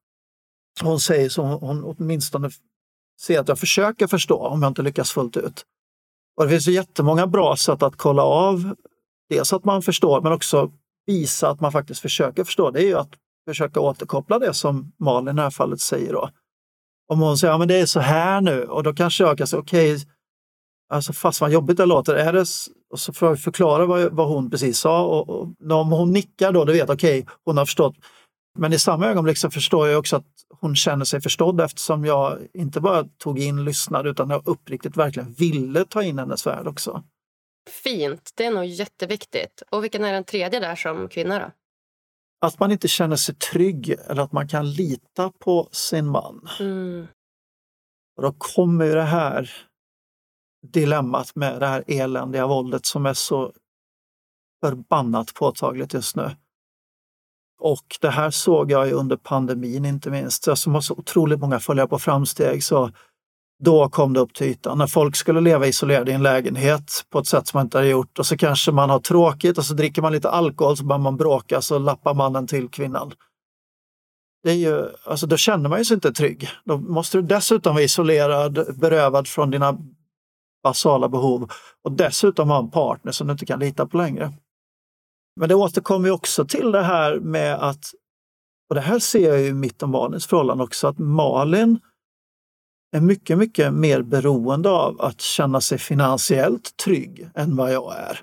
hon säger, så hon, hon åtminstone ser att jag försöker förstå om jag inte lyckas fullt ut. Och det finns ju jättemånga bra sätt att kolla av, dels att man förstår, men också visa att man faktiskt försöker förstå. Det är ju att försöka återkoppla det som Malin i det här fallet säger. Då. Om hon säger, ja men det är så här nu och då kanske jag kan säga, okej, alltså fast vad jobbigt det låter, är det, och så får jag förklara vad, vad hon precis sa och, och om hon nickar då, då vet jag, okej, hon har förstått. Men i samma ögonblick så förstår jag också att hon känner sig förstådd eftersom jag inte bara tog in, lyssnade, utan jag uppriktigt verkligen ville ta in hennes värld också. Fint. Det är nog jätteviktigt. Och vilken är den tredje där som kvinna då? Att man inte känner sig trygg eller att man kan lita på sin man. Mm. Och då kommer ju det här dilemmat med det här eländiga våldet som är så förbannat påtagligt just nu. Och det här såg jag ju under pandemin inte minst. Jag som har så otroligt många följare på framsteg så då kom det upp till ytan. När folk skulle leva isolerade i en lägenhet på ett sätt som man inte hade gjort och så kanske man har tråkigt och så dricker man lite alkohol så börjar man bråka så lappar mannen till kvinnan. Det är ju, alltså då känner man sig inte trygg. Då måste du dessutom vara isolerad, berövad från dina basala behov och dessutom ha en partner som du inte kan lita på längre. Men det återkommer också till det här med att, och det här ser jag i mitt och Malins förhållande också, att Malin är mycket, mycket mer beroende av att känna sig finansiellt trygg än vad jag är.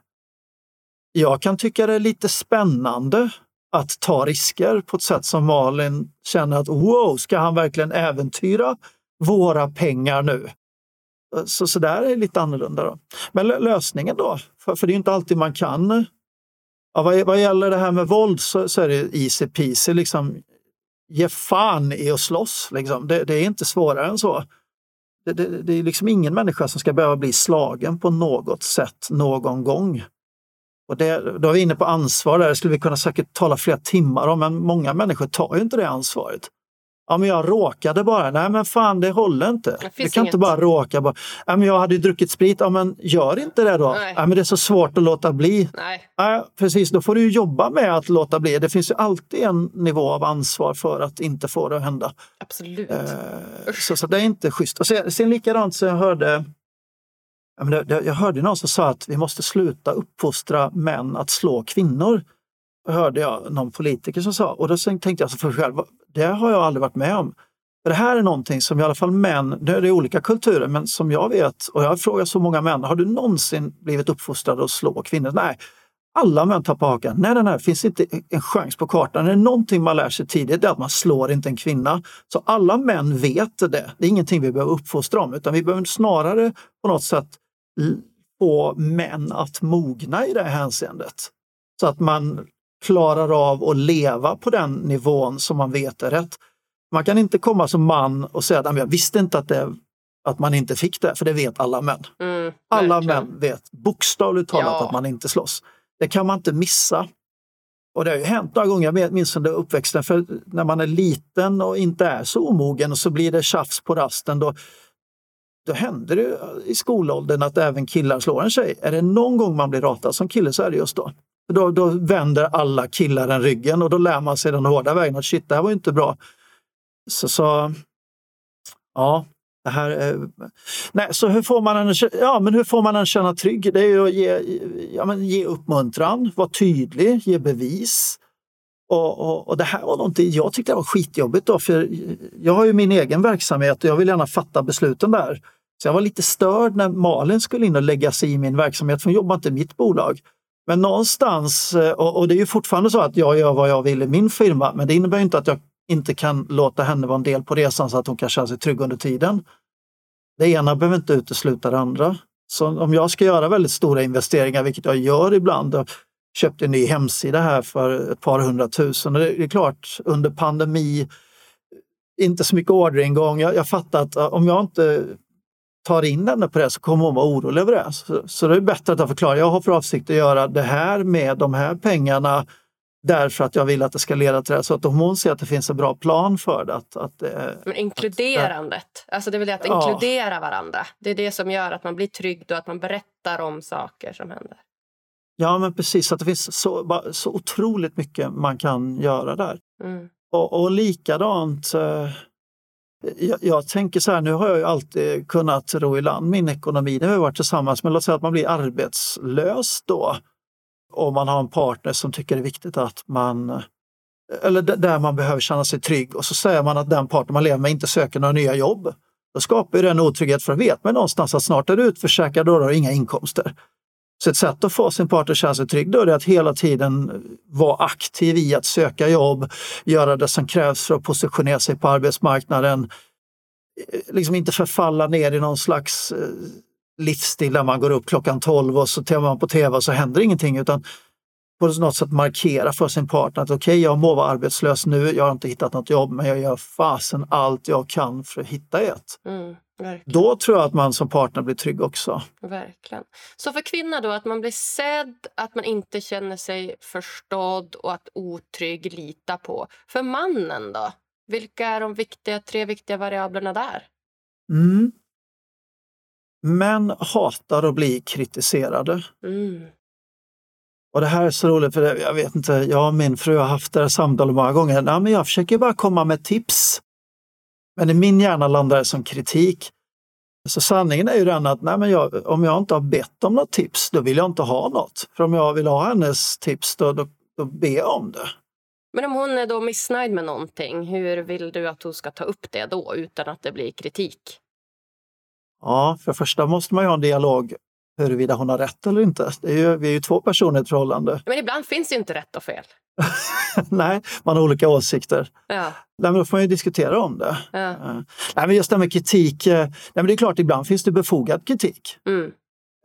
Jag kan tycka det är lite spännande att ta risker på ett sätt som Malin känner att wow, ska han verkligen äventyra våra pengar nu? Så, så där är det lite annorlunda. Då. Men lösningen då? För, för det är inte alltid man kan. Ja, vad, vad gäller det här med våld så, så är det easy peasy. Liksom, ge fan i att slåss. Liksom. Det, det, är inte svårare än så. Det, det, det, är liksom ingen människa som ska behöva bli slagen på något sätt någon gång. Och det, då är vi inne på ansvar, där skulle vi kunna säkert tala flera timmar om, men många människor tar ju inte det ansvaret. Ja, men jag råkade bara. Nej, men fan, det håller inte. Det du kan inget. inte bara råka. Bara. Ja, men jag hade ju druckit sprit. Ja, men gör inte det då. Nej. Ja, men det är så svårt att låta bli. Nej. Ja, precis, då får du jobba med att låta bli. Det finns ju alltid en nivå av ansvar för att inte få det att hända. Absolut. Eh, så, så det är inte schysst. Och sen, sen likadant så jag hörde jag, menar, jag hörde någon som sa att vi måste sluta uppfostra män att slå kvinnor. Det hörde jag någon politiker som sa och då tänkte jag för mig själv, det har jag aldrig varit med om. För det här är någonting som i alla fall män, nu är det olika kulturer, men som jag vet, och jag har frågat så många män, har du någonsin blivit uppfostrad att slå kvinnor? Nej, alla män tar på hakan. Nej, nej, nej, det finns inte en chans på kartan. Det är någonting man lär sig tidigt, det är att man slår inte en kvinna. Så alla män vet det. Det är ingenting vi behöver uppfostra om, utan vi behöver snarare på något sätt få män att mogna i det här hänseendet. Så att man klarar av att leva på den nivån som man vet är rätt. Man kan inte komma som man och säga att jag visste inte att, det, att man inte fick det, för det vet alla män. Mm, alla män vet bokstavligt talat ja. att man inte slåss. Det kan man inte missa. Och det har ju hänt några gånger, jag minns under uppväxten, för när man är liten och inte är så omogen och så blir det tjafs på rasten, då, då händer det i skolåldern att även killar slår en tjej. Är det någon gång man blir ratad som kille så är det just då. Då, då vänder alla killar den ryggen och då lär man sig den hårda vägen att shit, det här var inte bra. Så, så ja, det här, nej, så hur får man en, ja, men hur får man en känna trygg? Det är ju att ge, ja, men ge uppmuntran, vara tydlig, ge bevis. Och, och, och, det här var någonting jag tyckte var skitjobbigt då, för jag har ju min egen verksamhet och jag vill gärna fatta besluten där. Så jag var lite störd när Malin skulle in och lägga sig i min verksamhet, för hon jobbar inte i mitt bolag. Men någonstans, eh, och det är ju fortfarande så att jag gör vad jag vill i min firma, men det innebär inte att jag inte kan låta henne vara en del på resan så att hon kan känna sig trygg under tiden. Det ena behöver inte utesluta det andra. Så om jag ska göra väldigt stora investeringar, vilket jag gör ibland, och köpte en ny hemsida här för ett par hundratusen. Och det är klart, under pandemi, inte så mycket orderingång. Jag, jag fattar att eh, om jag inte tar in henne på det så kommer hon vara orolig över det. Så, så det är bättre att jag förklarar. Jag har för avsikt att göra det här med de här pengarna därför att jag vill att det ska leda till det. Så att om hon ser att det finns en bra plan för det. Att, att, Men inkluderandet, att, alltså det vill att ja. inkludera varandra. Det är det som gör att man blir trygg och att man berättar om saker som händer. Ja men precis, att det finns så, så otroligt mycket man kan göra där. Mm. Och, och likadant eh, jag, jag, tänker så här, nu har jag ju alltid kunnat ro i land min ekonomi. Det har varit tillsammans, men låt säga att man blir arbetslös då. Om man har en partner som tycker det är viktigt att man eller där man behöver känna sig trygg och så säger man att den partner man lever med inte söker några nya jobb. Då skapar det en otrygghet för att vet man någonstans att snart är du utförsäkrad och har inga inkomster. Så ett sätt att få sin partner att känna sig trygg då är att hela tiden vara aktiv i att söka jobb, göra det som krävs för att positionera sig på arbetsmarknaden. Eh, liksom inte förfalla ner i någon slags eh, livsstil där man går upp klockan 12 och så tittar man på tv och så händer ingenting utan på något sätt markera för sin partner att okej, okay, jag må vara arbetslös nu, jag har inte hittat något jobb, men jag gör fasen allt jag kan för att hitta ett. Mm. Då tror jag att man som partner blir trygg också. Verkligen. Så för kvinnan då, att man blir sedd, att man inte känner sig förstådd och att otrygg lita på. För mannen då? Vilka är de viktiga, tre viktiga variablerna där? Mm. män hatar att bli kritiserade. Mm. Och det här är så roligt, för det, jag vet inte, jag och min fru har haft det här samtalet många gånger. Nej, men jag försöker bara komma med tips. Men i min hjärna landar det som kritik. Så sanningen är ju den att nej, men jag, om jag inte har bett om något tips, då vill jag inte ha något. För om jag vill ha hennes tips, då, då, då ber jag om det. Men om hon är då missnöjd med någonting, hur vill du att hon ska ta upp det då utan att det blir kritik? Ja, för det första måste man ju ha en dialog huruvida hon har rätt eller inte. Är ju, vi är ju två personer i ett förhållande. Men ibland finns det ju inte rätt och fel. *laughs* Nej, man har olika åsikter. Ja. Nej, då får man ju diskutera om det. Ja. Eh, Nej, men just det här med kritik, eh, nej, men det är klart ibland finns det befogad kritik. Mm.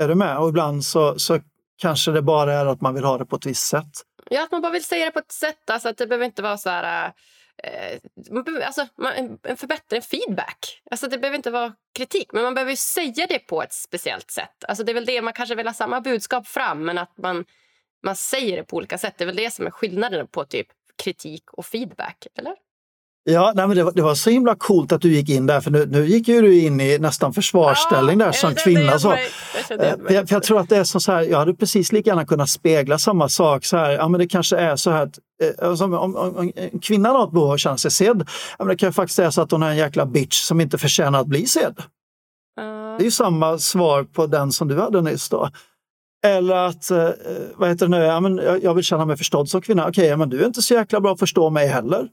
Är du med? Och ibland så, så kanske det bara är att man vill ha det på ett visst sätt. Ja, att man bara vill säga det på ett sätt. Alltså att det behöver inte vara så här... Eh, alltså, man, en- en förbättring, feedback. Alltså det behöver inte vara kritik, men man behöver ju säga det på ett speciellt sätt. Alltså det är väl det, man kanske vill ha samma budskap fram, men att man, man säger det på olika sätt. Det är väl det som är skillnaden på typ kritik och feedback, eller? Ja, nej, men det, var, det var så himla coolt att du gick in där, för nu, nu gick ju du in i nästan försvarsställning där som kvinna. Så. Jag Eh, För jag, jag tror att det är som så här, jag hade precis lika gärna kunnat spegla samma sak. Så här, ja, men det kanske är så här att eh, alltså, om, om, om en kvinna har ett behov av att känna sig sedd, ja, men det kan ju faktiskt vara så att hon är en jäkla bitch som inte förtjänar att bli sedd. Ja. Det är ju samma svar på den som du hade nyss då. Eller att, eh, vad heter det nu, ja, men jag, vill känna mig förstådd som kvinna. Okej, ja, men du är inte så jäkla bra att förstå mig heller.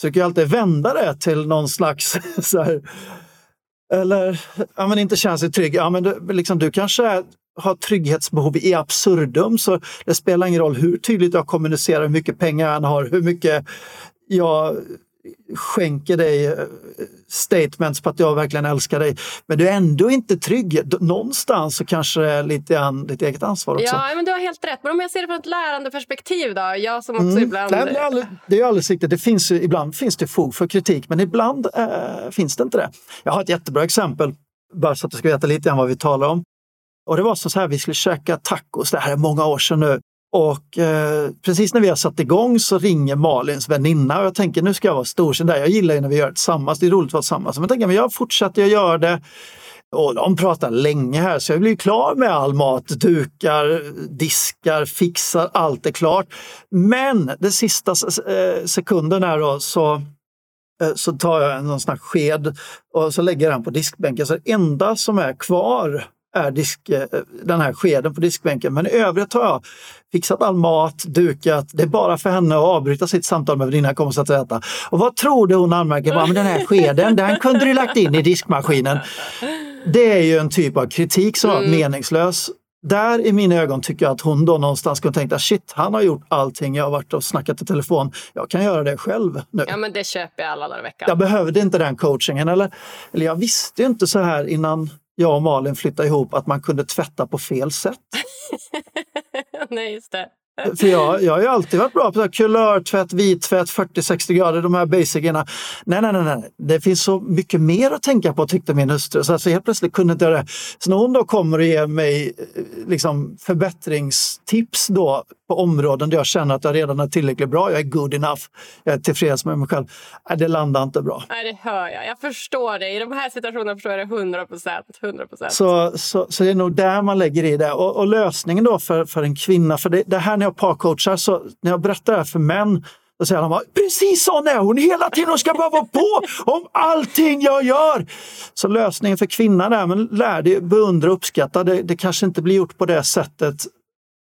Så kan alltid vända det till någon slags *laughs* så här, eller ja, men inte känna sig trygg. Ja, men du, liksom, du kanske har trygghetsbehov i absurdum så det spelar ingen roll hur tydligt jag kommunicerar, hur mycket pengar jag än har, hur mycket jag skänker dig eh, statements på att jag verkligen älskar dig. Men du är ändå inte trygg. Någonstans så kanske det är lite grann ditt eget ansvar också. Ja, men du har helt rätt. Men om jag ser det från ett lärandeperspektiv då? Jag som också Mm. ibland... Nej, det, är alldeles, det är alldeles riktigt. Det finns ibland finns det fog för kritik, men ibland eh, finns det inte det. Jag har ett jättebra exempel, bara så att du ska veta lite grann vad vi talar om. Och det var så här, vi skulle käka tacos, det här är många år sedan nu. Och eh, precis när vi har satt igång så ringer Malins väninna och jag tänker nu ska jag vara storsint där. Jag gillar ju när vi gör det tillsammans, det är roligt att vara tillsammans. Men jag tänker, men jag fortsätter, jag gör det. Och de pratar länge här så jag blir klar med all mat, dukar, diskar, fixar, allt är klart. Men den sista eh, sekunden här då så, eh, så tar jag en sån här sked och så lägger jag den på diskbänken. Så det enda som är kvar är disk, eh, den här skeden på diskbänken. Men i övrigt har jag fixat all mat, dukat. Det är bara för henne att avbryta sitt samtal med väninnan kommer att äta. Och vad tror du hon anmärker på? Men den här skeden, den kunde du lagt in i diskmaskinen. Det är ju en typ av kritik som var meningslös. Där i mina ögon tycker jag att hon då någonstans skulle tänka shit, han har gjort allting. Jag har varit och snackat i telefon. Jag kan göra det själv nu. Ja, men det köper jag alla dagar i veckan. Jag behövde inte den coachingen. Eller, eller jag visste inte så här innan jag och Malin flyttade ihop att man kunde tvätta på fel sätt. *laughs* *laughs* Nej, just det. För jag, jag har ju alltid varit bra på kulörtvätt, vittvätt, 40-60 grader, de här basicerna. Nej, nej, nej, nej, det finns så mycket mer att tänka på tyckte min hustru. Så alltså, helt plötsligt kunde inte jag det. Så när hon då kommer och ger mig eh, liksom, förbättringstips då på områden där jag känner att jag redan är tillräckligt bra, jag är good enough, jag är tillfreds med mig själv. Nej, det landar inte bra. Nej, det hör jag. Jag förstår det. I de här situationerna förstår jag det 100 procent. 100 procent. Så, så, så det är nog där man lägger i det. Och, och lösningen då för, för en kvinna, för det, det här när jag parcoachar, så när jag berättar det här för män, då säger de bara, precis sån är hon hela tiden, hon ska bara vara på om allting jag gör. Så lösningen för kvinnan är, men lär dig beundra och uppskatta. Det, det kanske inte blir gjort på det sättet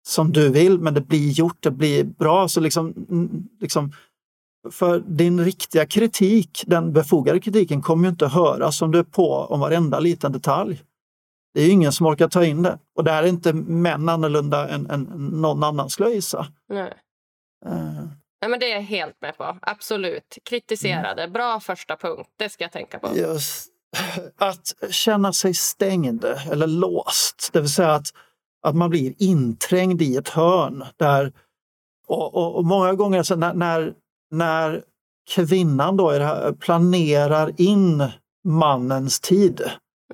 som du vill, men det blir gjort, det blir bra. Så liksom, liksom för din riktiga kritik, den befogade kritiken, kommer ju inte höras om du är på om varenda liten detalj. Det är ju ingen som orkar ta in det. Och där är inte män annorlunda än, än någon annan skulle jag gissa. Nej. Eh, Nej, men det är jag helt med på. Absolut. Kritisera Mm. Bra första punkt. Det ska jag tänka på. Just, att känna sig stängd eller låst, det vill säga att, att man blir inträngd i ett hörn. Där, och, och, och många gånger så när, när, när kvinnan då här, planerar in mannens tid.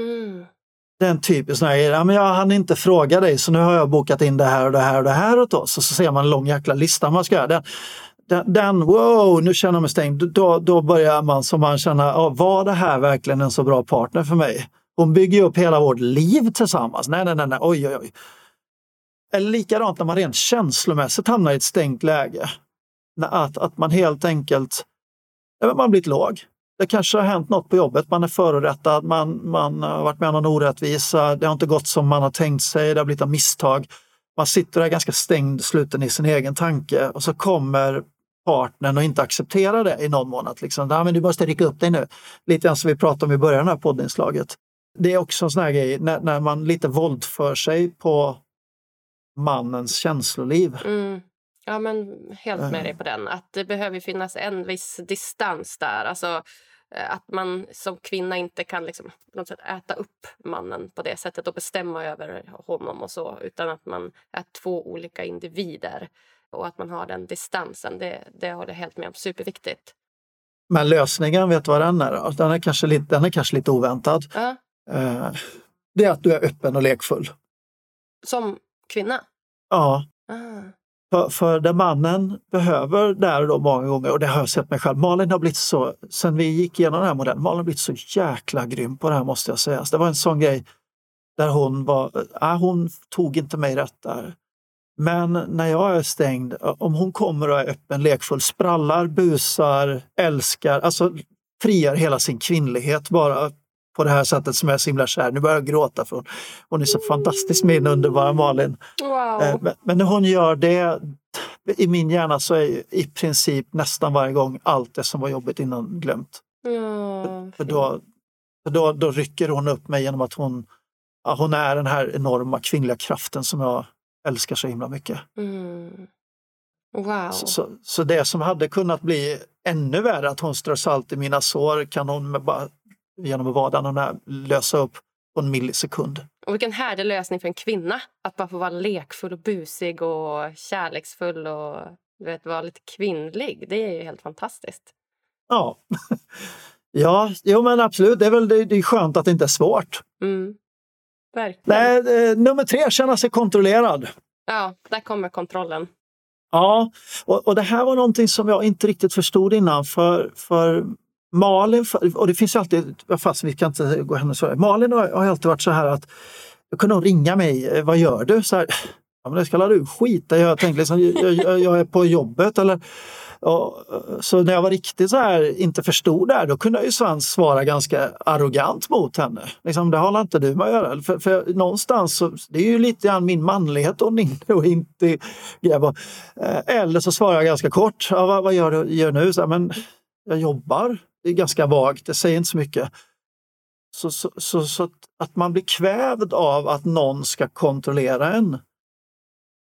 Mm. Det är en typisk sån här, ja, men jag hann inte fråga dig så nu har jag bokat in det här och det här och det här åt oss. Och så ser man en lång jäkla lista man ska göra. Den, den, den wow, nu känner jag mig stängd. Då, då börjar man som man känna, ja, var det här verkligen en så bra partner för mig? Hon bygger upp hela vårt liv tillsammans. Nej, nej, nej, nej. oj, oj, oj. Eller likadant när man rent känslomässigt hamnar i ett stängt läge. Att, att man helt enkelt man har blivit låg. Det kanske har hänt något på jobbet, man är förorättad, man, man har varit med om någon orättvisa, det har inte gått som man har tänkt sig, det har blivit ett misstag. Man sitter där ganska stängd, sluten i sin egen tanke och så kommer partnern och inte accepterar det i någon månad. Liksom. Ja, men du måste rycka upp dig nu. Lite grann som vi pratade om i början av poddinslaget. Det är också en sån här grej när, när man lite våldför sig på mannens känsloliv. Mm. Ja, men helt med dig på den. Att det behöver finnas en viss distans där. Alltså, eh, att man som kvinna inte kan liksom, på något sätt äta upp mannen på det sättet och bestämma över honom och så, utan att man är två olika individer och att man har den distansen. Det, det håller jag helt med om. Superviktigt. Men lösningen, vet du vad den är? Den är kanske lite, den är kanske lite oväntad. Eh, det är att du är öppen och lekfull. Som kvinna? Ja. Ah. För, för det mannen behöver där då många gånger, och det har jag sett mig själv. Malin har blivit så, sen vi gick igenom den här modellen, Malin har blivit så jäkla grym på det här måste jag säga. Så det var en sån grej där hon var, äh, hon tog inte mig rätt där. Men när jag är stängd, om hon kommer och är öppen, lekfull, sprallar, busar, älskar, alltså frigör hela sin kvinnlighet bara på det här sättet som jag är så himla kär. Nu börjar jag gråta för hon, hon är så fantastisk min underbara Malin. Wow. Eh, Men, men när hon gör det, i min hjärna så är i princip nästan varje gång allt det som var jobbigt innan glömt. Ja, För då, för då, då rycker hon upp mig genom att hon, ja, hon är den här enorma kvinnliga kraften som jag älskar så himla mycket. Mm. Wow. Så, så, så det som hade kunnat bli ännu värre, att hon strör salt i mina sår, kan hon med bara, genom att vara den här lösa upp på en millisekund. Och vilken härlig lösning för en kvinna. Att bara få vara lekfull och busig och kärleksfull och vet, vara lite kvinnlig. Det är ju helt fantastiskt. Ja, *laughs* ja jo, men absolut. Det är väl det, det är skönt att det inte är svårt. Mm. Verkligen. Nej, eh, nummer tre, känna sig kontrollerad. Ja, där kommer kontrollen. Ja, och, och det här var någonting som jag inte riktigt förstod innan. För, för Malin, och det finns ju alltid, fast vi kan inte gå hem och svara. Malin har, alltid varit så här att då kunde hon ringa mig, vad gör du? Så här, ja, men det ska du skita i. Jag tänkte liksom, jag, jag, jag är på jobbet. Eller, och, så när jag var riktigt så här, inte förstod det här, då kunde jag ju Svans svara ganska arrogant mot henne. Liksom, det har inte du med att göra. För, för någonstans, så, det är ju lite grann min manlighet hon inte och inte gräva. Eh, eller så svarar jag ganska kort, ja, vad, vad gör du gör nu? Så här, men jag jobbar. Det är ganska vagt, det säger inte så mycket. Så, så, så, så att, att man blir kvävd av att någon ska kontrollera en.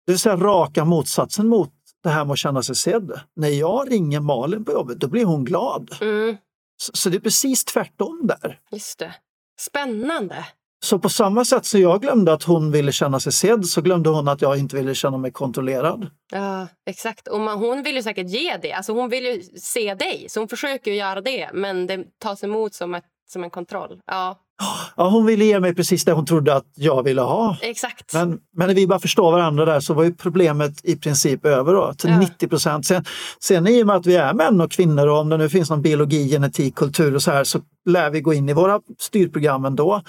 Det vill säga raka motsatsen mot det här med att känna sig sedd. När jag ringer Malin på jobbet, då blir hon glad. Mm, Så, så det är precis tvärtom där. just det. Spännande. Så på samma sätt som jag glömde att hon ville känna sig sedd så glömde hon att jag inte ville känna mig kontrollerad. Ja, exakt. Och man, hon vill ju säkert ge det. Alltså hon vill ju se dig, så hon försöker göra det. Men det tas emot som, ett, som en kontroll. Ja, Ja, hon ville ge mig precis det hon trodde att jag ville ha. exakt. Men, men när vi bara förstår varandra där så var ju problemet i princip över då, till Ja. 90 procent. Sen, sen i och med att vi är män och kvinnor och om det nu finns någon biologi, genetik, kultur och så här så lär vi gå in i våra styrprogram ändå.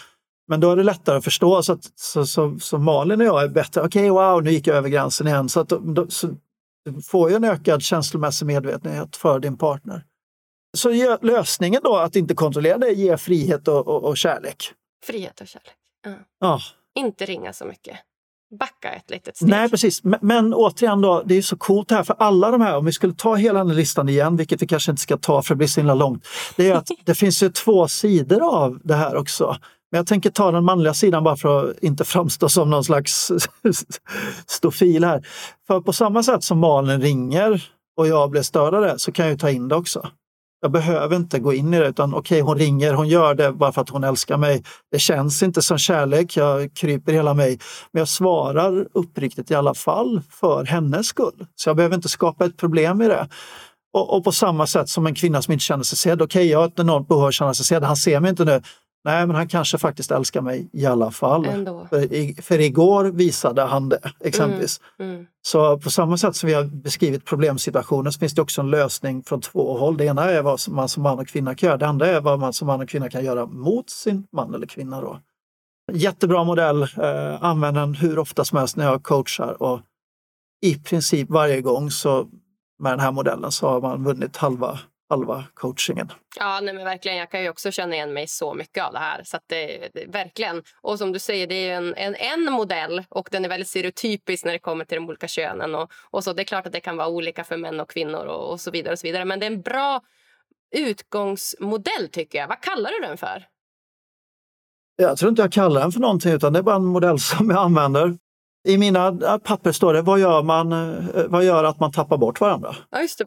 Men då är det lättare att förstå så att så, så, så Malin och jag är bättre. Okej, wow, nu gick jag över gränsen igen. Så, att, då, så får ju en ökad känslomässig medvetenhet för din partner. Så lösningen då att inte kontrollera det, ge frihet och, och, och kärlek. Frihet och kärlek. Ja. Ja. Inte ringa så mycket. Backa ett litet steg. Nej, precis. Men, men återigen, då, det är så coolt här för alla de här, om vi skulle ta hela den här listan igen, vilket vi kanske inte ska ta för det blir så himla långt. Det är att *laughs* det finns ju två sidor av det här också. Men jag tänker ta den manliga sidan bara för att inte framstå som någon slags *laughs* stofil här. För på samma sätt som Malin ringer och jag blir störd av det så kan jag ju ta in det också. Jag behöver inte gå in i det utan okej, hon ringer, hon gör det bara för att hon älskar mig. Det känns inte som kärlek, jag kryper hela mig. Men jag svarar uppriktigt i alla fall för hennes skull. Så jag behöver inte skapa ett problem i det. Och, och på samma sätt som en kvinna som inte känner sig sedd. Okej, jag har ett enormt behov av att känna sig sedd. Han ser mig inte nu nej men han kanske faktiskt älskar mig i alla fall. Ändå. För, i, för igår visade han det exempelvis. Mm. Så på samma sätt som vi har beskrivit problemsituationer så finns det också en lösning från två håll. Det ena är vad man som man och kvinna kan göra, det andra är vad man som man och kvinna kan göra mot sin man eller kvinna. Då. Jättebra modell, eh, använder den hur ofta som helst när jag coachar och i princip varje gång så med den här modellen så har man vunnit halva, halva coachingen. Ja, nej men verkligen. Jag kan ju också känna igen mig så mycket av det här. Så det, det, verkligen. Och som du säger, det är en, en, en modell och den är väldigt stereotypisk när det kommer till de olika könen. Och, och så. Det är klart att det kan vara olika för män och kvinnor och, och så vidare. och så vidare. Men det är en bra utgångsmodell tycker jag. Vad kallar du den för? Jag tror inte jag kallar den för någonting utan det är bara en modell som jag använder. I mina papper står det vad gör, man, eh, vad gör att man tappar bort varandra? Ja, just det.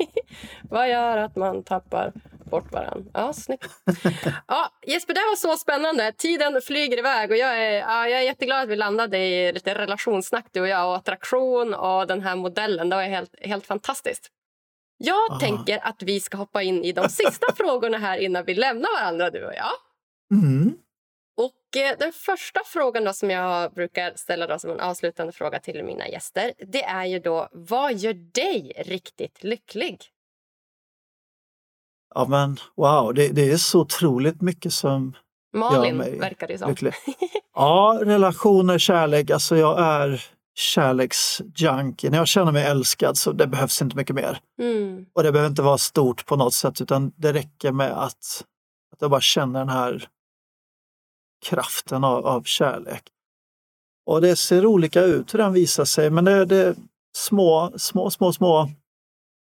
*laughs* vad gör att man tappar bort varandra? Ja, snyggt. *laughs* Ja, Jesper, det var så spännande. Tiden flyger iväg och jag är, ja, jag är jätteglad att vi landade i lite relationssnack du och jag och attraktion och den här modellen. Det var helt, helt fantastiskt. Jag Aha. tänker att vi ska hoppa in i de sista *laughs* frågorna här innan vi lämnar varandra du och jag. Mm. Och eh, Den första frågan då som jag brukar ställa då som en avslutande fråga till mina gäster det är ju då vad gör dig riktigt lycklig? Ja men wow, det, det är så otroligt mycket som Malin, gör mig verkar det som. lycklig. *laughs* Ja, relationer, kärlek. Alltså jag är kärleksjunkie. När jag känner mig älskad så det behövs inte mycket mer. Mm. Och det behöver inte vara stort på något sätt utan det räcker med att, att jag bara känner den här kraften av, av kärlek. Och det ser olika ut hur den visar sig, men det, är små, små, små, små...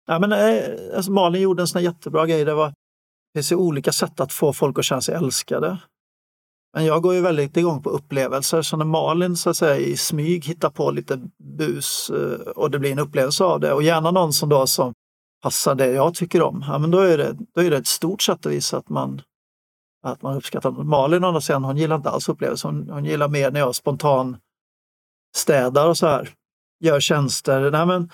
Ja, men, eh, alltså Malin gjorde en sån här jättebra grej. Det, var, det finns olika sätt att få folk att känna sig älskade. Men jag går ju väldigt igång på upplevelser, så när Malin så att säga, i smyg hittar på lite bus eh, och det blir en upplevelse av det och gärna någon som då som passar det jag tycker om, ja, men då, är det, då är det ett stort sätt att visa att man, att man uppskattar Malin å sen, hon gillar inte alls upplevelser. Hon, hon gillar mer när jag spontan städar och så här. Gör tjänster. Nej, men,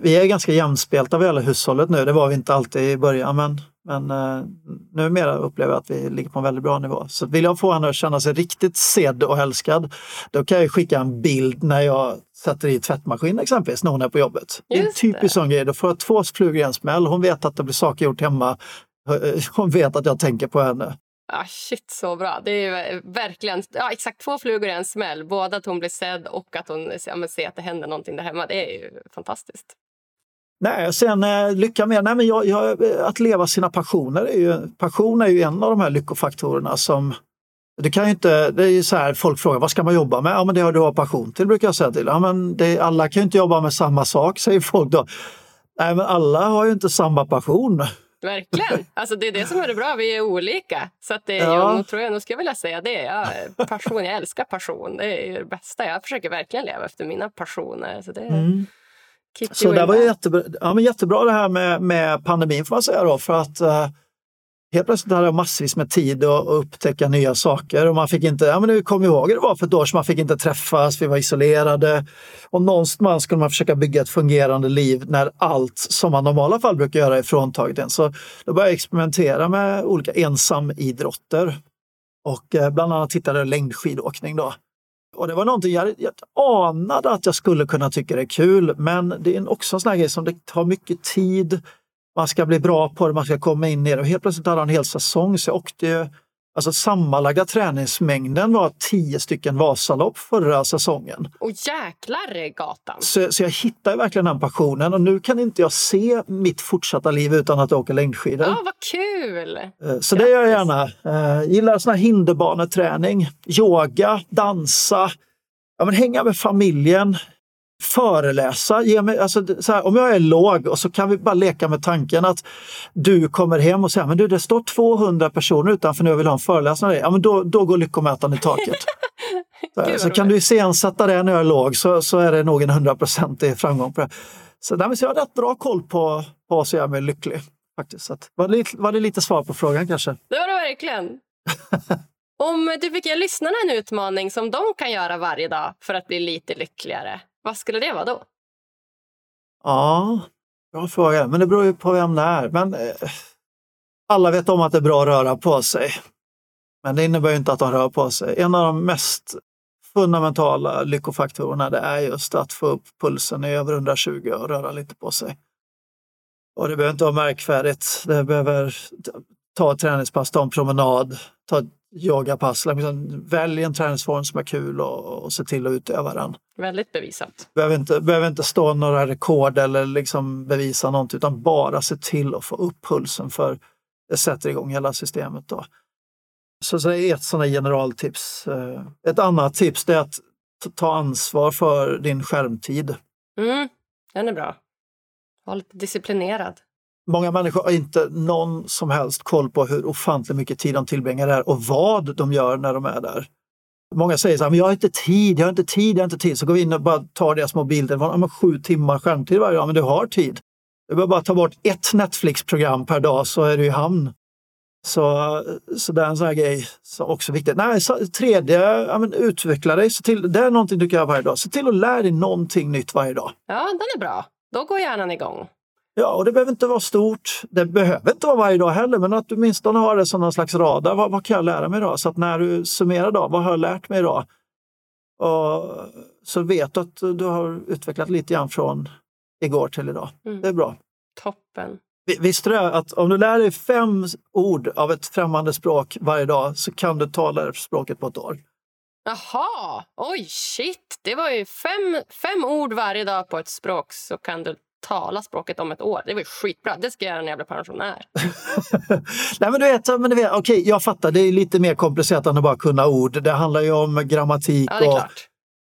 vi är ganska jämspelta vad gäller hushållet nu. Det var vi inte alltid i början men, men uh, numera upplever jag att vi ligger på en väldigt bra nivå. Så vill jag få henne att känna sig riktigt sedd och älskad då kan jag skicka en bild när jag sätter i tvättmaskin exempelvis när hon är på jobbet. det är en typisk sån grej. Då får jag två flugor i en smäll. Hon vet att det blir saker gjort hemma *laughs* hon vet att jag tänker på henne. Ah, shit, så bra. Det är verkligen ja, exakt två flugor i en smäll. Både att hon blir sedd och att hon ja, ser att det händer någonting där hemma. Det är ju fantastiskt. Nej, sen eh, lycka med. Nej, men jag, jag, att leva sina passioner är ju, passion är ju en av de här lyckofaktorerna som det kan ju inte, det är så här, folk frågar vad ska man jobba med? Ja men det har du har passion till brukar jag säga till. Ja, men det, alla kan ju inte jobba med samma sak *laughs* säger folk då. Nej men alla har ju inte samma passion. Verkligen. Alltså det är det som är det bra. Vi är olika. Så att det, ja. jag tror jag nog skulle vilja säga det. Jag, passion, jag älskar passion. Det är det bästa. Jag försöker verkligen leva efter mina passioner. Så det, mm. Så det var jättebra, ja, men jättebra det här med, med pandemin får man säga då. För att uh, helt plötsligt hade jag massvis med tid att upptäcka nya saker och man fick inte, ja men nu kom ihåg hur det var för ett år sedan, man fick inte träffas, vi var isolerade. Och någonstans skulle man försöka bygga ett fungerande liv när allt som man normala fall brukar göra är fråntaget en. Så då började jag experimentera med olika ensamidrotter och eh, bland annat tittade jag längdskidåkning då. Och det var någonting jag, jag anade att jag skulle kunna tycka det är kul, men det är också en sån här grej som det tar mycket tid man ska bli bra på det, man ska komma in i det. Och helt plötsligt hade han en hel säsong så jag åkte Alltså sammanlagda träningsmängden var tio stycken Vasalopp förra säsongen. Och jäklar gatan! Så, så jag hittade verkligen den passionen och nu kan inte jag se mitt fortsatta liv utan att åka längdskidor. Ja, vad kul! Eh, så Grattis. det gör jag gärna. Jag eh, gillar sån här hinderbaneträning, yoga, dansa, ja, men hänga med familjen föreläsa. Ge mig, alltså, här, om jag är låg och så kan vi bara leka med tanken att du kommer hem och säger men du det står 200 personer utanför nu och vill ha en föreläsning. Ja, men då, då går lyckomätaren i taket. *laughs* så, här, så kan du iscensätta det när jag är låg så, så är det nog en hundraprocentig framgång på det. Så, där, så jag har rätt bra koll på, på vad som gör mig lycklig. Faktiskt. Så att, var, det, var det lite svar på frågan kanske? Det var det verkligen. *laughs* Om du fick ge lyssnarna en utmaning som de kan göra varje dag för att bli lite lyckligare, vad skulle det vara då? Ja, bra fråga. Men det beror ju på vem det är. Men eh, alla vet om att det är bra att röra på sig. Men det innebär ju inte att de rör på sig. En av de mest fundamentala lyckofaktorerna det är just att få upp pulsen i över 120 och röra lite på sig. Och det behöver inte vara märkvärdigt. Det behöver ta ett träningspass, ta en promenad, ta ett yogapass. Liksom, välj en träningsform som är kul och, och se till att utöva den. Väldigt bevisat. Behöver inte, behöver inte stå några rekord eller liksom bevisa något utan bara se till att få upp pulsen för det sätter igång hela systemet. Då. Så, så är ett sådant generaltips. Eh, ett annat tips är att ta ansvar för din skärmtid. Mm, den är bra. Var lite disciplinerad. Många människor har inte någon som helst koll på hur ofantligt mycket tid de tillbringar där och vad de gör när de är där. Många säger så här, men jag har inte tid, jag har inte tid, jag har inte tid. Så går vi in och bara tar deras mobiltelefon, ja, sju timmar skärmtid varje dag, men du har tid. Du behöver bara ta bort ett Netflix-program per dag så är du i hamn. Så, så det är en sån här grej som också är viktigt. Nej, så, tredje, ja, men utveckla dig. Se till, det är någonting du kan göra varje dag. Se till att lära dig någonting nytt varje dag. Ja, den är bra. Då går hjärnan igång. Ja, och det behöver inte vara stort. Det behöver inte vara varje dag heller, men att du åtminstone har det som någon slags radar. Vad, vad kan jag lära mig idag? Så att när du summerar idag, vad har jag lärt mig idag? Och, så vet du att du har utvecklat lite grann från igår till idag. Mm. Det är bra. Toppen. Visste du att om du lär dig fem ord av ett främmande språk varje dag så kan du tala det språket på ett år? Jaha, oj shit. Det var ju fem, fem ord varje dag på ett språk så kan du tala språket om ett år. Det var skitbra. Det ska jag göra när jag blir pensionär. *laughs* Nej, men du vet, men du vet okej, jag fattar. Det är lite mer komplicerat än att bara kunna ord. Det handlar ju om grammatik ja, och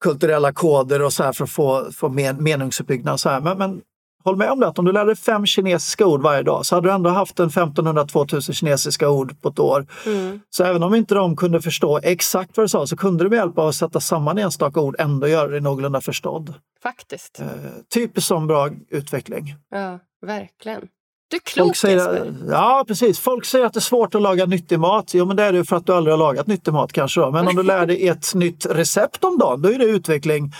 kulturella koder och så här för att få, få men, meningsuppbyggnad. Så här. Men, men håll med om det, att om du lärde dig fem kinesiska ord varje dag så hade du ändå haft en 1500-2000 kinesiska ord på ett år. Mm. Så även om inte de kunde förstå exakt vad du sa så kunde du med hjälp av att sätta samman enstaka ord ändå göra dig någorlunda förstådd. Faktiskt. Eh, typiskt som bra utveckling. Ja, verkligen. Du är klok säger, Ja, precis. Folk säger att det är svårt att laga nyttig mat. Jo, men det är det för att du aldrig har lagat nyttig mat kanske. Då. Men om du lär dig ett nytt recept om dagen, då är det utveckling.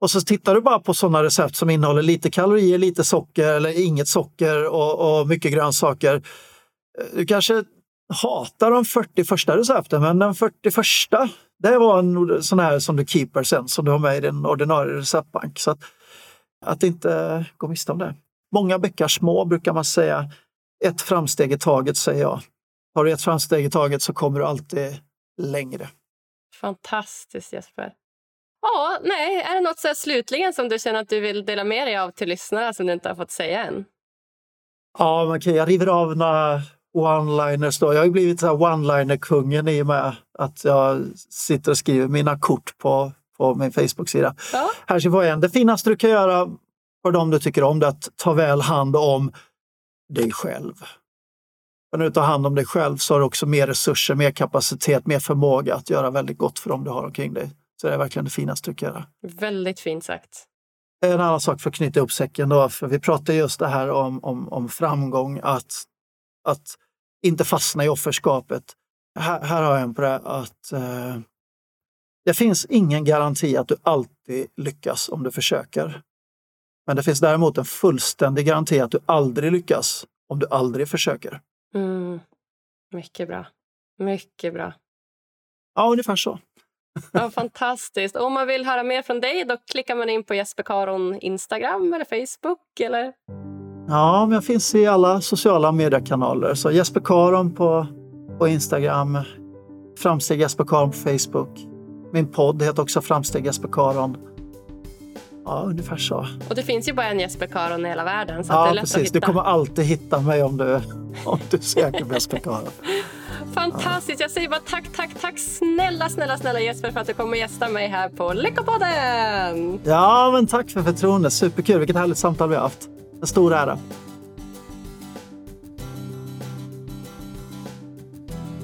Och så tittar du bara på sådana recept som innehåller lite kalorier, lite socker eller inget socker och, och mycket grönsaker. Du kanske hatar de 40 första recepten, men den 41 det var en sån här som du keeper sen, som du har med i din ordinarie receptbank. Så att, att inte gå miste om det. Många bäckar små brukar man säga. Ett framsteg i taget säger jag. Har du ett framsteg i taget så kommer du alltid längre. Fantastiskt Jesper. Ja, nej, är det något så slutligen som du känner att du vill dela med dig av till lyssnare som du inte har fått säga än? Ja, okej, okay, jag river av några one-liners. Då. Jag har blivit one-liner-kungen i och med att jag sitter och skriver mina kort på, på min Facebook-sida. Ja. Här få en. Det finaste du kan göra för dem du tycker om det är att ta väl hand om dig själv. när du tar hand om dig själv så har du också mer resurser, mer kapacitet, mer förmåga att göra väldigt gott för dem du har omkring dig. Så det är verkligen det finaste du kan göra. Väldigt fint sagt. En annan sak för att knyta upp säcken då, för vi pratar just det här om, om, om framgång, att, att inte fastna i offerskapet. Här, här har jag en på det att eh, det finns ingen garanti att du alltid lyckas om du försöker. Men det finns däremot en fullständig garanti att du aldrig lyckas om du aldrig försöker. Mm. Mycket bra. Mycket bra. Ja, ungefär så. Ja, fantastiskt. Om man vill höra mer från dig då klickar man in på Jesper Karon Instagram eller Facebook? Eller? Ja, men jag finns i alla sociala mediekanaler. Så Jesper Karon på, på Instagram, Framsteg Jesper Karon på Facebook. Min podd heter också Framsteg Jesper Karon. Ja, ungefär så. Och det finns ju bara en Jesper Karon i hela världen. Så ja, det är lätt precis. Att hitta. Du kommer alltid hitta mig om du, om du söker på Jesper Karon. *laughs* Fantastiskt! Jag säger bara tack, tack, tack snälla, snälla, snälla Jesper för att du kommer gästa mig här på Lyckopodden! Ja, men tack för förtroendet. Superkul. Vilket härligt samtal vi har haft. En stor ära.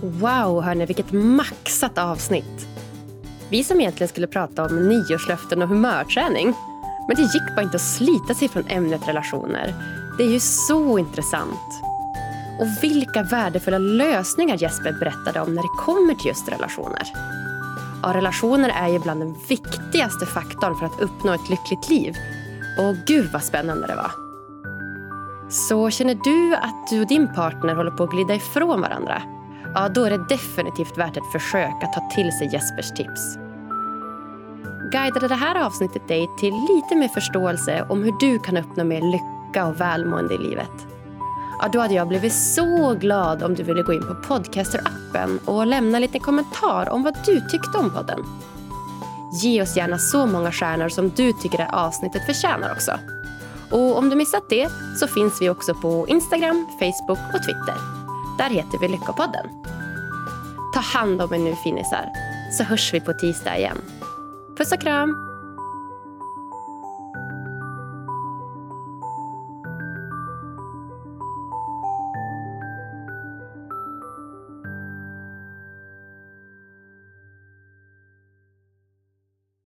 Wow, hörni, vilket maxat avsnitt. Vi som egentligen skulle prata om nyårslöften och humörträning. Men det gick bara inte att slita sig från ämnet relationer. Det är ju så intressant. Och vilka värdefulla lösningar Jesper berättade om när det kommer till just relationer. Ja, relationer är ju bland den viktigaste faktorn för att uppnå ett lyckligt liv. Och gud vad spännande det var. Så känner du att du och din partner håller på att glida ifrån varandra? ja då är det definitivt värt ett försök att ta till sig Jespers tips. Guidade det här avsnittet dig till lite mer förståelse om hur du kan uppnå mer lycka och välmående i livet? Ja, då hade jag blivit så glad om du ville gå in på Podcaster-appen och lämna en liten kommentar om vad du tyckte om podden. Ge oss gärna så många stjärnor som du tycker det avsnittet förtjänar också. Och om du missat det så finns vi också på Instagram, Facebook och Twitter. Där heter vi Lyckopodden. Ta hand om er nu finisar, så hörs vi på tisdag igen. Puss och kram!